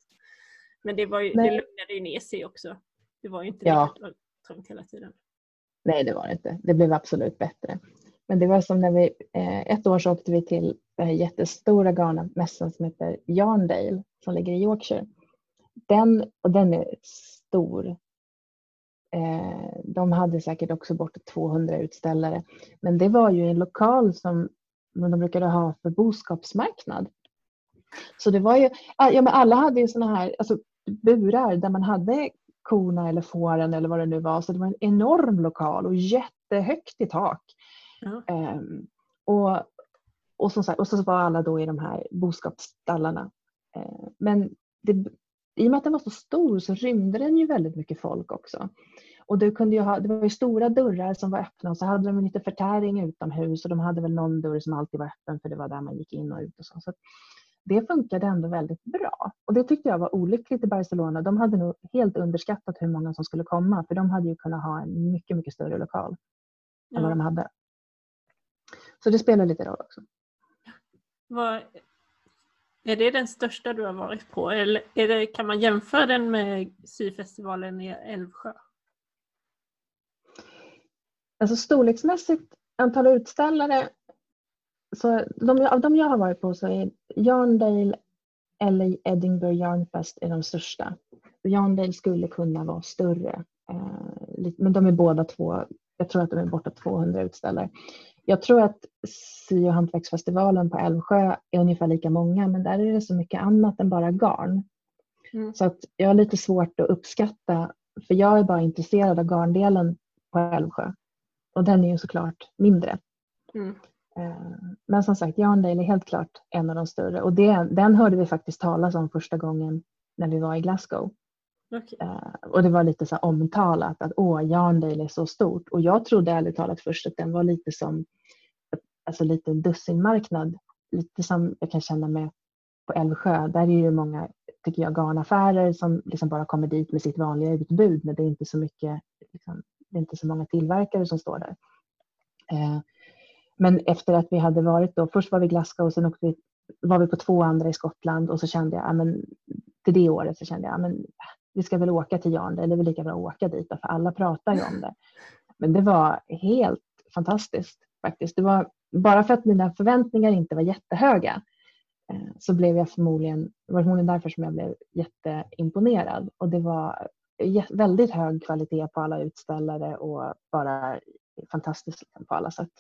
Men det, var ju, det lugnade ju ner sig också. Det var ju inte Ja. lika trångt hela tiden. Nej, det var det inte. Det blev absolut bättre. Men det var som när vi, eh, ett år så åkte vi till den här jättestora Ghana-mässan som heter Yarndale som ligger i Yorkshire. Den, och den är stor. Eh, de hade säkert också bortåt 200 utställare. Men det var ju en lokal som de brukade ha för boskapsmarknad. Så det var ju, ja men alla hade ju såna här alltså, burar där man hade korna eller fåren eller vad det nu var. Så det var en enorm lokal och jättehögt i tak. Ja. Ehm, och, och, som sagt, och så var alla då i de här boskapsstallarna. Ehm, men det, i och med att den var så stor så rymde den ju väldigt mycket folk också. Och du kunde ha, det var ju stora dörrar som var öppna och så hade de lite förtäring utomhus och de hade väl någon dörr som alltid var öppen för det var där man gick in och ut och så. så det funkade ändå väldigt bra. Och det tyckte jag var olyckligt i Barcelona. De hade nog helt underskattat hur många som skulle komma för de hade ju kunnat ha en mycket, mycket större lokal ja. än vad de hade. Så det spelar lite roll också. Vad, är det den största du har varit på eller det, kan man jämföra den med syfestivalen i Älvsjö? Alltså storleksmässigt, antal utställare, så de, av de jag har varit på så är Yarndale eller Edinburgh Yarnfest är de största. Yarndale skulle kunna vara större, eh, men de är båda två, jag tror att de är borta 200 utställare. Jag tror att sy och hantverksfestivalen på Älvsjö är ungefär lika många, men där är det så mycket annat än bara garn. Mm. Så att jag har lite svårt att uppskatta, för jag är bara intresserad av garndelen på Älvsjö. Och den är ju såklart mindre. Mm. Eh, men som sagt, Yarndale är helt klart en av de större och det, den hörde vi faktiskt talas om första gången när vi var i Glasgow. Okay. Uh, eh, och det var lite så omtalat att åh, Yarndale är så stort och jag trodde ärligt talat först att den var lite som alltså lite en dussinmarknad. Lite som jag kan känna med på Älvsjö. Där är ju många, tycker jag, garnaffärer som liksom bara kommer dit med sitt vanliga utbud men det är inte så mycket, liksom, det är inte så många tillverkare som står där. Uh, men efter att vi hade varit då, först var vi i Glasgow och sen åkte vi, var vi på två andra i Skottland och så kände jag, men till det året så kände jag, men vi ska väl åka till Jan, det är väl lika bra att åka dit för alla pratar ju om det. Men det var helt fantastiskt faktiskt. Det var bara för att mina förväntningar inte var jättehöga eh, så blev jag förmodligen, det var förmodligen därför som jag blev jätteimponerad och det var väldigt hög kvalitet på alla utställare och bara fantastiskt liksom på alla sätt.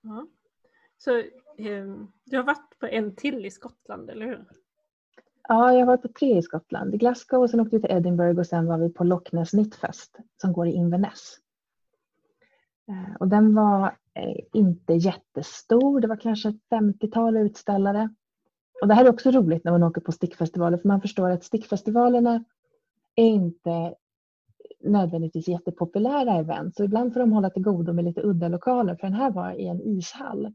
Ja. Så eh, du har varit på en till i Skottland, eller hur? Ja, jag har varit på tre i Skottland. I Glasgow och sen åkte vi till Edinburgh och sen var vi på Loch Ness Knitfest som går i Inverness. Eh, och den var eh, inte jättestor, det var kanske ett 50-tal utställare. Och det här är också roligt när man åker på stickfestivaler för man förstår att stickfestivalerna är inte nödvändigtvis jättepopulära event. Så ibland får de hålla till godo med lite udda lokaler för den här var i en ishall.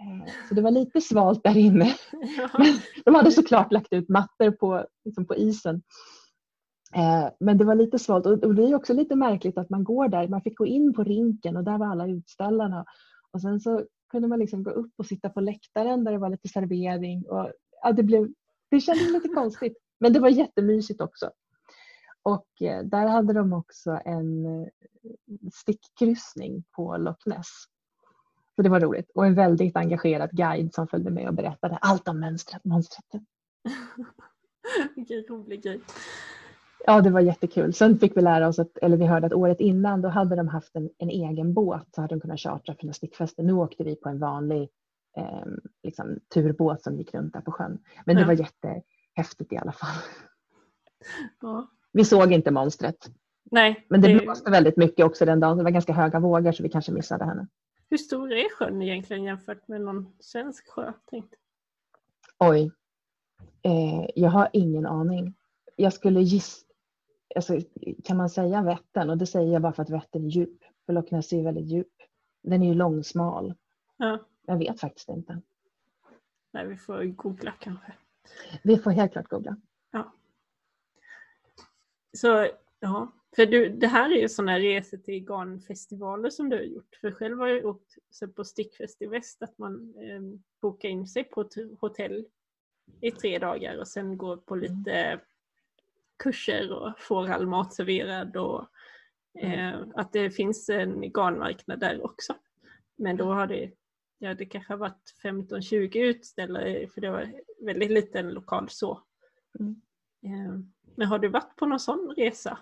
Eh, så det var lite svalt där inne. Ja. De hade såklart lagt ut mattor på, liksom på isen. Eh, men det var lite svalt och det är också lite märkligt att man går där. Man fick gå in på rinken och där var alla utställarna. Och sen så kunde man liksom gå upp och sitta på läktaren där det var lite servering. Och, ja, det, blev, det kändes lite konstigt. Men det var jättemysigt också. Och eh, där hade de också en stickkryssning på Loch Ness. Så det var roligt och en väldigt engagerad guide som följde med och berättade allt om mönstret. mönstret. Vilken rolig grej. Ja, det var jättekul. Sen fick vi lära oss, att, eller vi hörde att året innan då hade de haft en, en egen båt så hade de kunnat chartra för stickfester. Nu åkte vi på en vanlig eh, liksom, turbåt som gick runt där på sjön. Men det ja. var jättehäftigt i alla fall. Ja. Vi såg inte monstret. Nej. Men det, det blåste väldigt mycket också den dagen. Det var ganska höga vågor så vi kanske missade henne. Hur stor är sjön egentligen jämfört med någon svensk sjö? Tänkt? Oj. Eh, jag har ingen aning. Jag skulle gissa, alltså, kan man säga Vättern? Och det säger jag bara för att Vättern är djup. För Loch Ness är väldigt djup. Den är ju långsmal. Ja. Jag vet faktiskt inte. Nej, vi får googla kanske. Vi får helt klart googla. Ja. Så ja, för du, det här är ju sådana resor till garnfestivaler som du har gjort. För själv har jag åkt så på Stickfest i väst att man eh, bokar in sig på ett hotell i tre dagar och sen går på mm. lite kurser och får all mat serverad och mm. eh, att det finns en garnmarknad där också. Men då mm. har det, ja, det kanske varit 15-20 utställare för det var väldigt liten lokal så. Mm. Eh, men har du varit på någon sån resa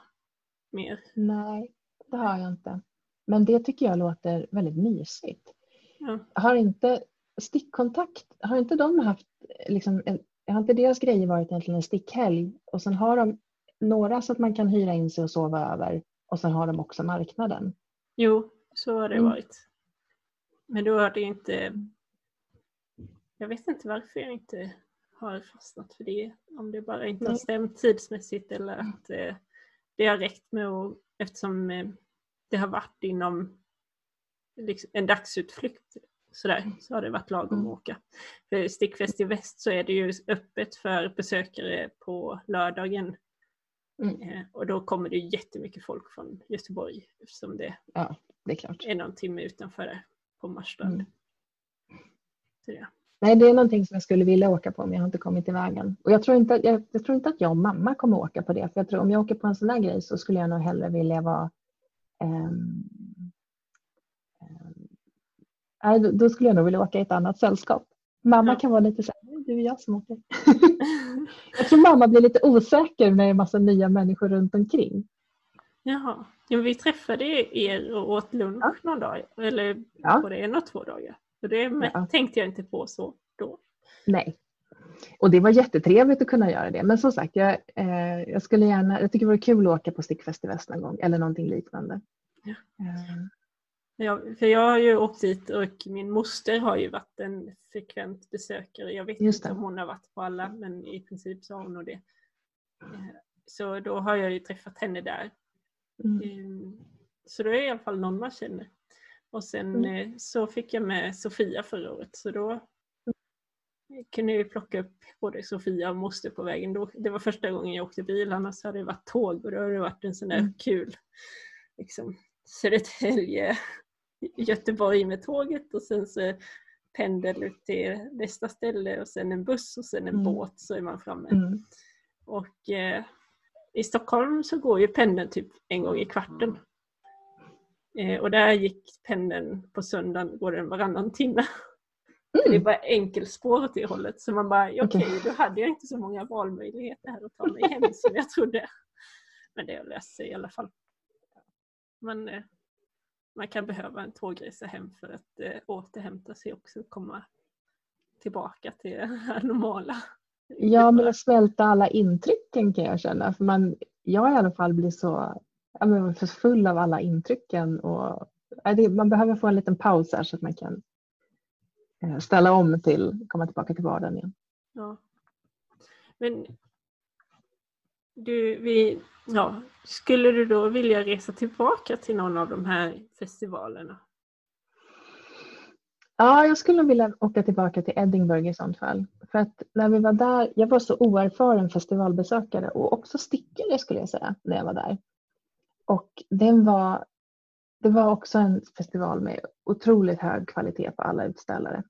mer? Nej, det har jag inte. Men det tycker jag låter väldigt mysigt. Ja. Har inte stickkontakt, har inte de haft, liksom, har inte deras grejer varit egentligen en stickhelg och sen har de några så att man kan hyra in sig och sova över och sen har de också marknaden. Jo, så har det mm. varit. Men då har det inte, jag vet inte varför jag inte har fastnat för det. Om det bara inte har stämt tidsmässigt eller att eh, det har räckt med att, eftersom eh, det har varit inom liksom, en dagsutflykt sådär, så har det varit lagom att åka. För Stickfest i väst så är det ju öppet för besökare på lördagen. Mm. Eh, och då kommer det jättemycket folk från Göteborg eftersom det, Ja, det är klart. är någon timme utanför där på Marstrand. Mm. Så ja. Nej, det är någonting som jag skulle vilja åka på men jag har inte kommit till vägen. Och jag tror inte, jag, jag tror inte att jag och mamma kommer åka på det. För jag tror om jag åker på en sån där grej så skulle jag nog hellre vilja vara ehm, nej, då, skulle jag nog vilja åka i ett annat sällskap. Mamma Ja. kan vara lite så här, "Nej, du och jag som åker. jag tror mamma blir lite osäker när det är massa nya människor runt omkring. Jaha, ja, vi träffade er och åt lunch Ja. någon dag, eller Ja. både en och två dagar. Så det Ja. tänkte jag inte på så då. Nej. Och det var jättetrevligt att kunna göra det. Men som sagt, jag, eh, jag skulle gärna, jag tycker det vore kul att åka på Stickfest i väst någon gång eller någonting liknande. Ja. Eh, Ja, för jag har ju åkt dit och min moster har ju varit en frekvent besökare. Jag vet inte om hon har varit på alla men i princip så har hon nog det. Eh, Så då har jag ju träffat henne där. mm. Eh, Så då är det i alla fall någon man känner. Och sen Mm. eh, så fick jag med Sofia förra året så då kunde vi plocka upp både Sofia och moster på vägen. Då, det var första gången jag åkte bil, annars hade det varit tåg och då har det varit en sån där Mm. kul liksom, Södertälje, Göteborg med tåget och sen så pendel ut till nästa ställe och sen en buss och sen en Mm. båt så är man framme. Mm. Och eh, i Stockholm så går ju pendeln typ en gång i kvarten. Eh, och där gick pendeln på söndagen, går den varannan timme. Det är Mm. bara enkelspår åt det hållet. Så man bara, okej, Okej. då hade jag inte så många valmöjligheter här att ta mig hem som jag trodde. Men det har löst sig i alla fall. Men eh, man kan behöva en tågresa hem för att eh, återhämta sig också och komma tillbaka till det här normala. Ja, men att smälta alla intrycken kan jag känna. För man, jag i alla fall blir så, ja, men för full av alla intrycken. Och, det, man behöver få en liten paus här så att man kan eh, ställa om till komma tillbaka till vardagen igen. Ja. Men du, vi, ja, skulle du då vilja resa tillbaka till någon av de här festivalerna? Ja, jag skulle vilja åka tillbaka till Edinburgh i sånt fall. För att när vi var där, jag var så oerfaren festivalbesökare och också stickare skulle jag säga när jag var där. Och den var, det var också en festival med otroligt hög kvalitet på alla utställare.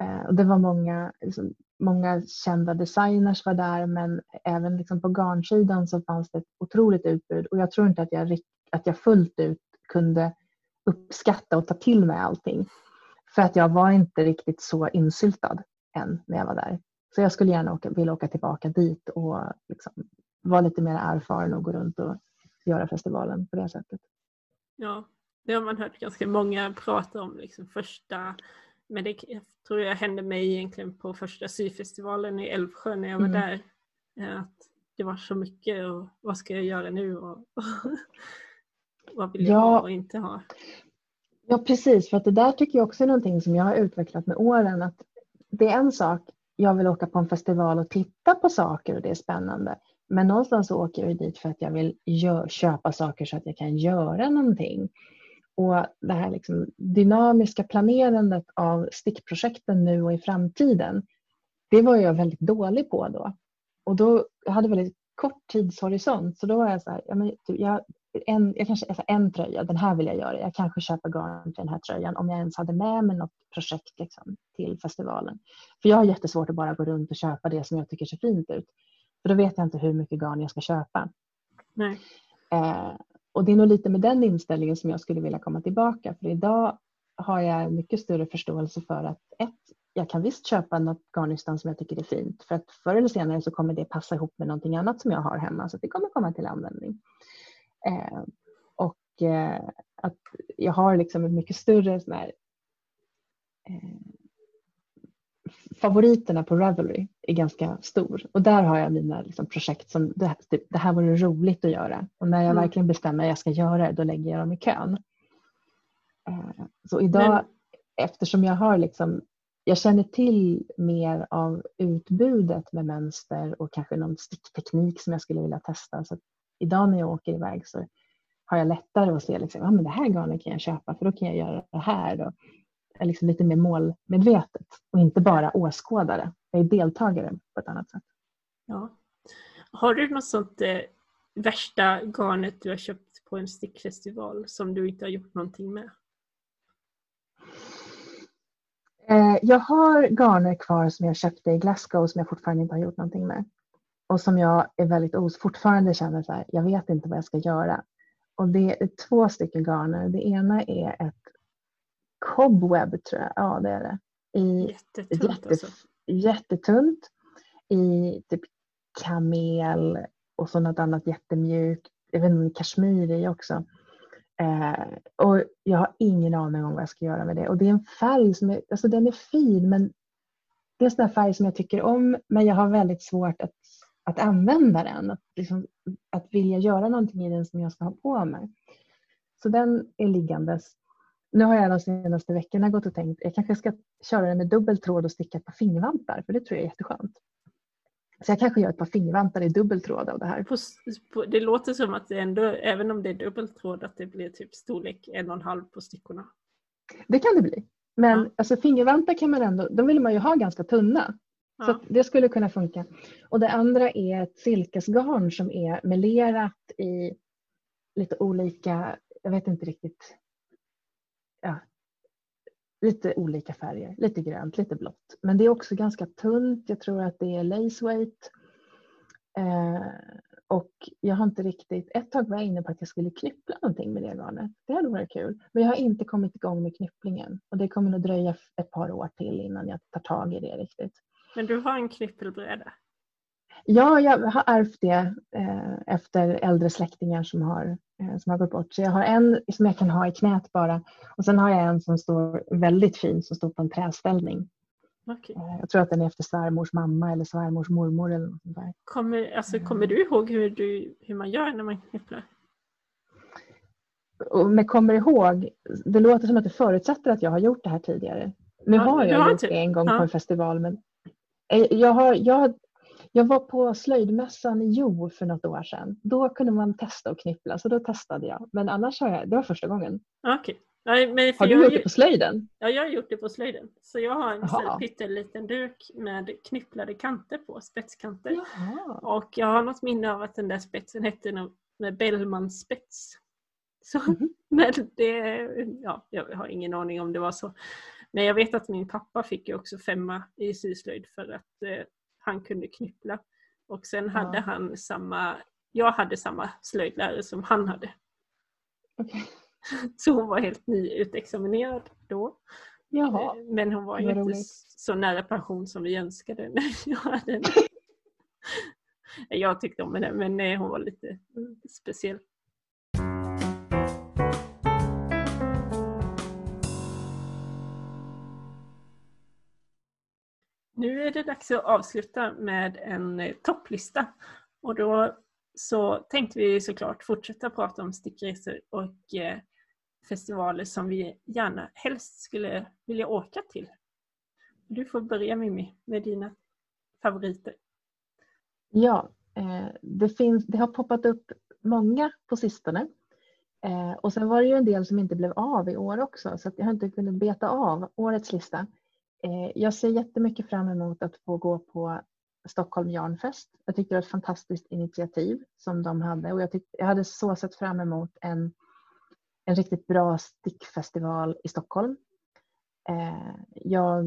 Eh, och det var många, liksom, många kända designers var där men även liksom på garnsidan så fanns det ett otroligt utbud och jag tror inte att jag, att jag fullt ut kunde uppskatta och ta till mig allting. För att jag var inte riktigt så insyltad än när jag var där. Så jag skulle gärna åka, vilja åka tillbaka dit och liksom vara lite mer erfaren och gå runt och göra festivalen på det sättet. Ja, det har man hört ganska många prata om. Liksom första, men det tror jag hände mig egentligen på första syfestivalen i Älvsjö när jag var Mm. där. eh, Att det var så mycket och vad ska jag göra nu och vad vill jag Ja. ha och inte ha. Ja precis, för att det där tycker jag också är någonting som jag har utvecklat med åren. Att det är en sak, jag vill åka på en festival och titta på saker och det är spännande. Men någonstans så åker jag dit för att jag vill köpa saker så att jag kan göra någonting. Och det här liksom dynamiska planerandet av stickprojekten nu och i framtiden, det var jag väldigt dålig på då. Och då jag hade väldigt kort tidshorisont så då var jag så här, ja, men, typ, jag, en, jag kanske, alltså en tröja, den här vill jag göra. Jag kanske köper garn till den här tröjan om jag ens hade med mig något projekt liksom, till festivalen. För jag har jättesvårt att bara gå runt och köpa det som jag tycker ser fint ut. För då vet jag inte hur mycket garn jag ska köpa. Nej. Eh, och det är nog lite med den inställningen som jag skulle vilja komma tillbaka. För idag har jag mycket större förståelse för att ett, jag kan visst köpa något garnnystan som jag tycker är fint. För att förr eller senare så kommer det passa ihop med någonting annat som jag har hemma. Så det kommer komma till användning. Eh, och eh, att jag har liksom en mycket större sån här, eh, favoriterna på Ravelry är ganska stor. Och där har jag mina liksom, projekt som det, här- typ, det här vore roligt att göra. Och när jag Mm. verkligen bestämmer att jag ska göra det, då lägger jag dem i kön. Eh, så idag, Men- eftersom jag har liksom jag känner till mer av utbudet med mönster och kanske någon stickteknik som jag skulle vilja testa. Så idag när jag åker iväg så har jag lättare att se liksom, ah, men det här garnet kan jag köpa för då kan jag göra det här. Och är liksom lite mer målmedvetet och inte bara åskådare. Jag är deltagare på ett annat sätt. Ja. Har du något sånt eh, värsta garnet du har köpt på en stickfestival som du inte har gjort någonting med? Eh, jag har garner kvar som jag köpte i Glasgow som jag fortfarande inte har gjort någonting med. Och som jag är väldigt os fortfarande känner så här, jag vet inte vad jag ska göra. Och det är två stycken garner. Det ena är ett cobweb tror jag, ja det är det. I jättetunt jätte, alltså. Jättetunt. I typ kamel och så något annat jättemjukt. Jag vet inte, kashmir i också. Eh, och jag har ingen aning om vad jag ska göra med det. Och det är en färg som är, alltså den är fin men det är en sån färg som jag tycker om men jag har väldigt svårt att, att använda den. Att, liksom, att vilja göra någonting i den som jag ska ha på mig. Så den är liggandes. Nu har jag de senaste veckorna gått och tänkt jag kanske ska köra den med dubbel tråd och sticka ett par fingervantar för det tror jag är jätteskönt. Så jag kanske gör ett par fingervantar i dubbeltråd av det här. På, på, det låter som att det ändå, även om det är dubbeltråd, att det blir typ storlek en och en halv på stickorna. Det kan det bli. Men ja. alltså, fingervantar kan man ändå, de vill man ju ha ganska tunna. Ja. Så det skulle kunna funka. Och det andra är ett silkesgarn som är melerat i lite olika, jag vet inte riktigt, ja, lite olika färger, lite grönt, lite blått. Men det är också ganska tunt. Jag tror att det är lace weight. Eh, och jag har inte riktigt, ett tag var jag inne på att jag skulle knyppla någonting med det garnet. Det hade varit kul. Men jag har inte kommit igång med knypplingen och det kommer nog dröja ett par år till innan jag tar tag i det riktigt. Men du har en knyppelbräda? Ja, jag har ärvt det eh, efter äldre släktingar som har, som har gått bort. Så jag har en som jag kan ha i knät bara och sen har jag en som står väldigt fin som står på en träställning. Okay. Eh, jag tror att den är efter svärmors mamma eller svärmors mormor eller något där. Kommer, alltså, kommer du ihåg hur, du, hur man gör när man knypplar? Men kommer ihåg, det låter som att det förutsätter att jag har gjort det här tidigare. Nu ja, har jag har gjort typ. det en gång ja. på en festival men jag har, jag jag var på slöjdmässan i Jo för något år sedan. Då kunde man testa att knippla så då testade jag. Men annars har jag, det var första gången. Okay. Nej, men har du gjort det på slöjden? Ja, jag har gjort det på slöjden. Så jag har en pytteliten duk med knypplade kanter på, spetskanter. Jaha. Och jag har något minne av att den där spetsen hette något med Bellmans spets. Så, mm. men det, ja, jag har ingen aning om det var så. Men jag vet att min pappa fick ju också femma i syslöjd för att eh, han kunde knyppla. Och sen hade han samma, jag hade samma slöjdlärare som han hade. Okay. Så hon var helt nyutexaminerad då. Jaha. Eh, men hon var ju inte roligt. så nära pension som vi önskade när jag hade Jag tyckte om henne men nej, hon var lite speciell. Nu är det dags att avsluta med en eh, topplista. Och då så tänkte vi såklart fortsätta prata om stickresor och eh, festivaler som vi gärna helst skulle vilja åka till. Du får börja Mimmi med dina favoriter. Ja, eh, det, finns, det har poppat upp många på sistone. Och sen var det ju en del som inte blev av i år också så jag har inte kunnat beta av årets lista. Eh, jag ser jättemycket fram emot att få gå på Stockholm Jarnfest. Jag tyckte det var ett fantastiskt initiativ som de hade och jag, tyckte, jag hade så sett fram emot en, en riktigt bra stickfestival i Stockholm. Eh, jag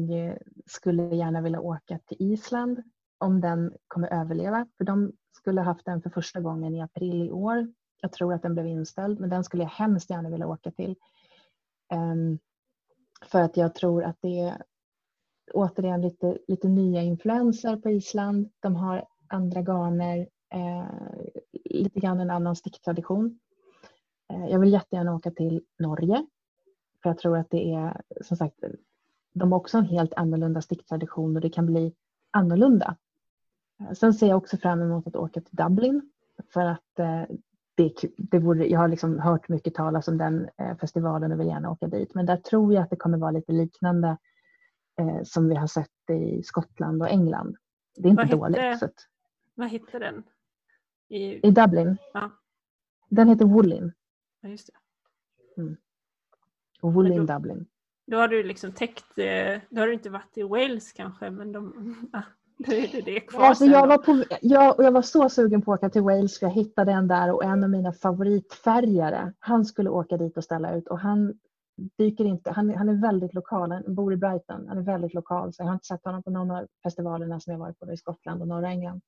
skulle gärna vilja åka till Island om den kommer överleva för de skulle haft den för första gången i april i år. Jag tror att den blev inställd men den skulle jag hemskt gärna vilja åka till. Ehm, för att jag tror att det återigen lite, lite nya influenser på Island. De har andra garner, eh, lite grann en annan sticktradition. Eh, jag vill jättegärna åka till Norge. För jag tror att det är, som sagt, de har också en helt annorlunda sticktradition och det kan bli annorlunda. Eh, sen ser jag också fram emot att åka till Dublin för att eh, det, det vore, jag har liksom hört mycket talas om den eh, festivalen och vill gärna åka dit. Men där tror jag att det kommer vara lite liknande eh, som vi har sett i Skottland och England. Det är inte Vad dåligt. hette- att, Vad hette den? I, I Dublin. Ja. Den heter Woolin. ja, just det. Woolin Men då- Dublin. Då har du liksom täckt, eh, då har du inte varit i Wales kanske, men de, ja, då är det det kvar Alltså jag, var på, jag, jag var så sugen på att åka till Wales för jag hittade en där och en av mina favoritfärgare, han skulle åka dit och ställa ut och han dyker inte, han, han är väldigt lokal, han bor i Brighton, han är väldigt lokal så jag har inte sett honom på någon av festivalerna som jag varit på i Skottland och norra England.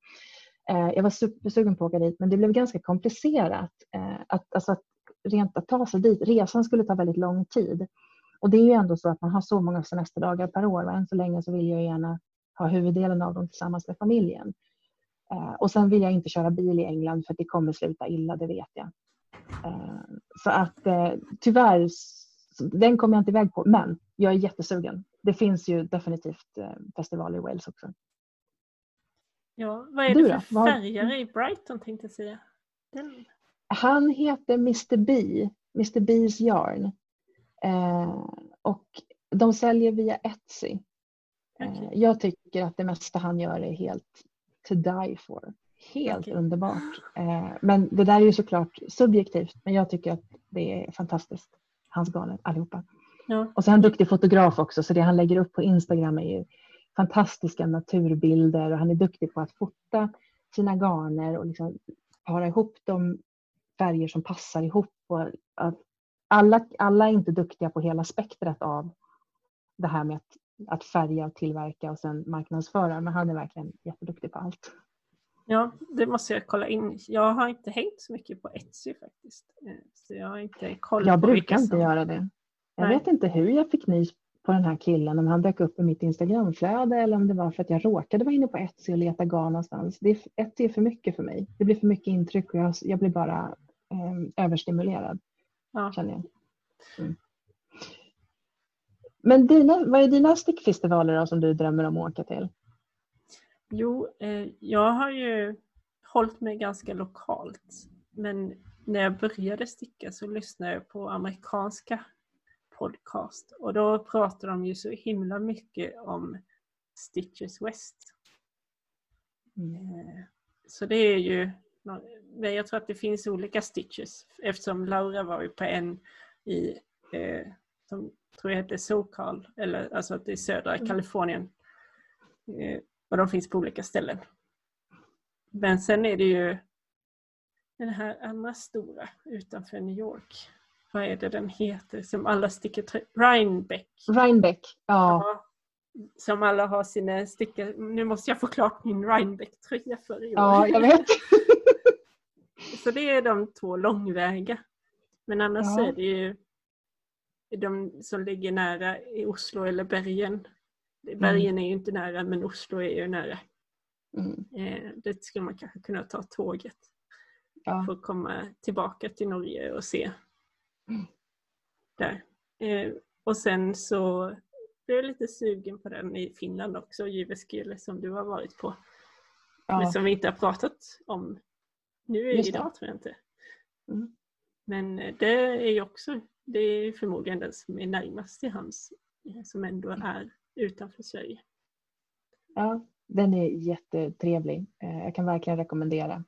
Eh, jag var supersugen på att åka dit men det blev ganska komplicerat eh, att, alltså att rent att ta sig dit, resan skulle ta väldigt lång tid. Och det är ju ändå så att man har så många semesterdagar per år och än så länge så vill jag gärna ha huvuddelen av dem tillsammans med familjen. Eh, och sen vill jag inte köra bil i England för att det kommer sluta illa, det vet jag. Eh, så att eh, tyvärr, s- den kommer jag inte iväg på, men jag är jättesugen. Det finns ju definitivt eh, festivaler i Wales också. Ja, vad är Du det då? för Vad- färger i Brighton tänkte jag säga? Den, Han heter Mr B, Mr B's Yarn. Eh, och de säljer via Etsy. Eh, Okej. Jag tycker att det mesta han gör är helt to die for. Helt Okej. underbart. Eh, men det där är ju såklart subjektivt, men jag tycker att det är fantastiskt. Hans garner allihopa. ja. Och så är han duktig fotograf också, så det han lägger upp på Instagram är ju fantastiska naturbilder och han är duktig på att fota sina garner och liksom para ihop de färger som passar ihop. Och att alla, alla är inte duktiga på hela spektrat av det här med att, att färga och tillverka och sen marknadsföra, men han är verkligen jätteduktig på allt. Ja, det måste jag kolla in. Jag har inte hängt så mycket på Etsy faktiskt. Eh, Så jag har inte koll Jag brukar inte som... göra det. Jag Nej. vet inte hur jag fick nys på den här killen, om han dök upp i mitt Instagramflöde eller om det var för att jag råkade vara inne på Etsy och leta garn någonstans. Det är, Etsy är för mycket för mig. Det blir för mycket intryck och jag, jag blir bara eh, överstimulerad, Ja. känner jag. Mm. Men dina, vad är dina stickfestivaler då som du drömmer om att åka till? Jo, eh, jag har ju hållit mig ganska lokalt. Men när jag började sticka så lyssnade jag på amerikanska podcast. Och då pratar de ju så himla mycket om Stitches West. Eh, Så det är ju, men jag tror att det finns olika Stitches eftersom Laura var ju på en i, eh, som tror jag heter SoCal, eller alltså att det är södra Mm. Kalifornien. Eh, och de finns på olika ställen. Men sen är det ju den här andra stora utanför New York. Vad är det den heter som alla sticker trö- Rhinebeck. Rhinebeck, ja. Ja, som alla har sina stickor. Nu måste jag få klart min Rhinebeck-tröja för i år. ja, jag vet. Så det är de två långväga. Men annars Ja. är det ju de som ligger nära i Oslo eller Bergen. Bergen är ju inte nära men Oslo är ju nära. Mm, Eh, det skulle man kanske kunna ta tåget ja. för att komma tillbaka till Norge och se. Mm. Där. Eh, och sen så blev jag lite sugen på den i Finland också, Jyväskylä som du har varit på. Men ja. som vi inte har pratat om nu Just det. idag tror jag inte. Mm. Men eh, det är ju också, det är förmodligen den som är närmast till hans, som ändå är utanför Sverige. ja. Den är jättetrevlig. Eh, Jag kan verkligen rekommendera.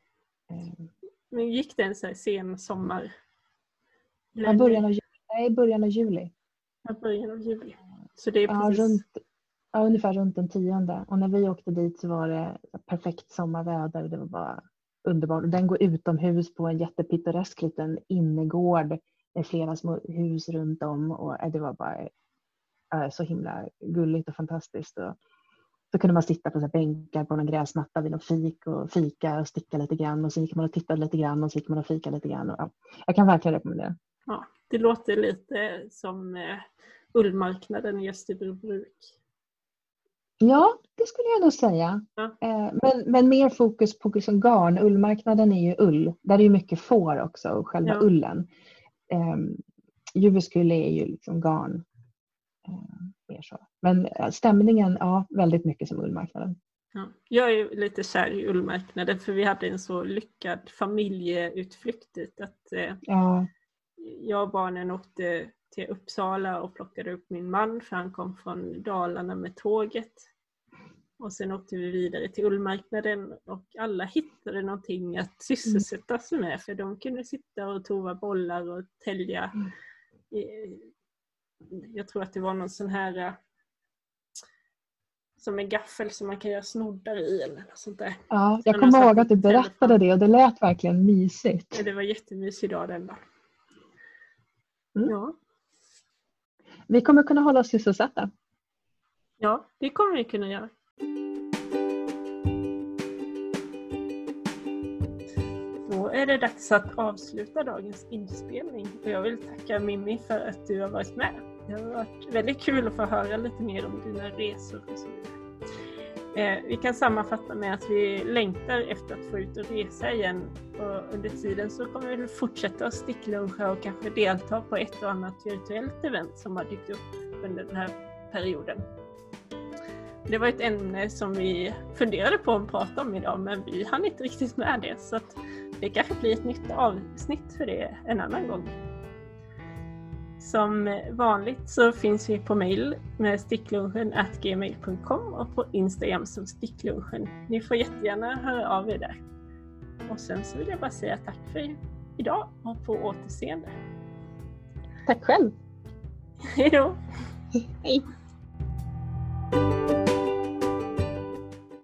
Eh, Men gick den så här sen sommar? Ja, början av, ju- nej, början av juli. Ja, början av juli. Så det är Ja, precis, runt, ja, ungefär runt den tionde. Och när vi åkte dit så var det perfekt sommarväder. Det var bara underbart. Och den går utomhus på en jättepittoresk liten innergård med flera små hus runt om. Och eh, det var bara så himla gulligt och fantastiskt. Och så kunde man sitta på så bänkar på någon gräsmatta vid någon fik och fika och sticka lite grann. Och så gick man och tittade lite grann och så gick man och fika lite grann. Och, ja, jag kan verkligen rekommendera. ja, det låter lite som eh, ullmarknaden i Österbybruk. Ja, det skulle jag nog säga. Ja. Eh, Men, men mer fokus på liksom garn. Ullmarknaden är ju ull. Där är ju mycket får också och själva Ja. ullen. Um, Jyväskylä är ju liksom garn. Eh, mer så. Men eh, stämningen, ja, väldigt mycket som ullmarknaden. Ja. Jag är lite kär i ullmarknaden för vi hade en så lyckad familjeutflykt dit att eh, Ja, jag och barnen åkte till Uppsala och plockade upp min man för han kom från Dalarna med tåget. Och sen åkte vi vidare till ullmarknaden och alla hittade någonting att sysselsätta sig med för de kunde sitta och tova bollar och tälja. Mm. Jag tror att det var någon sån här eh, som en gaffel som man kan göra snoddar i eller något sånt där. Ja, jag kommer ihåg att du berättade det och det lät verkligen mysigt. Ja, Det var jättemysig dag den dagen. Mm. Ja. Vi kommer kunna hålla oss sysselsatta. ja, det kommer vi kunna göra. Då är det dags att avsluta dagens inspelning och jag vill tacka Mimmi för att du har varit med. Det har varit väldigt kul att få höra lite mer om dina resor och så vidare. Eh, vi kan sammanfatta med att vi längtar efter att få ut och resa igen och under tiden så kommer vi fortsätta att stickluncha och kanske delta på ett och annat virtuellt event som har dykt upp under den här perioden. Det var ett ämne som vi funderade på att prata om idag men vi hann inte riktigt med det så att det kanske blir ett nytt avsnitt för det en annan gång. Som vanligt så finns vi på mail med sticklunchen gmail.com och på Instagram som sticklunchen. Ni får jättegärna höra av er där. Och sen så vill jag bara säga tack för idag och på återseende. Tack själv. Hej då! Hej.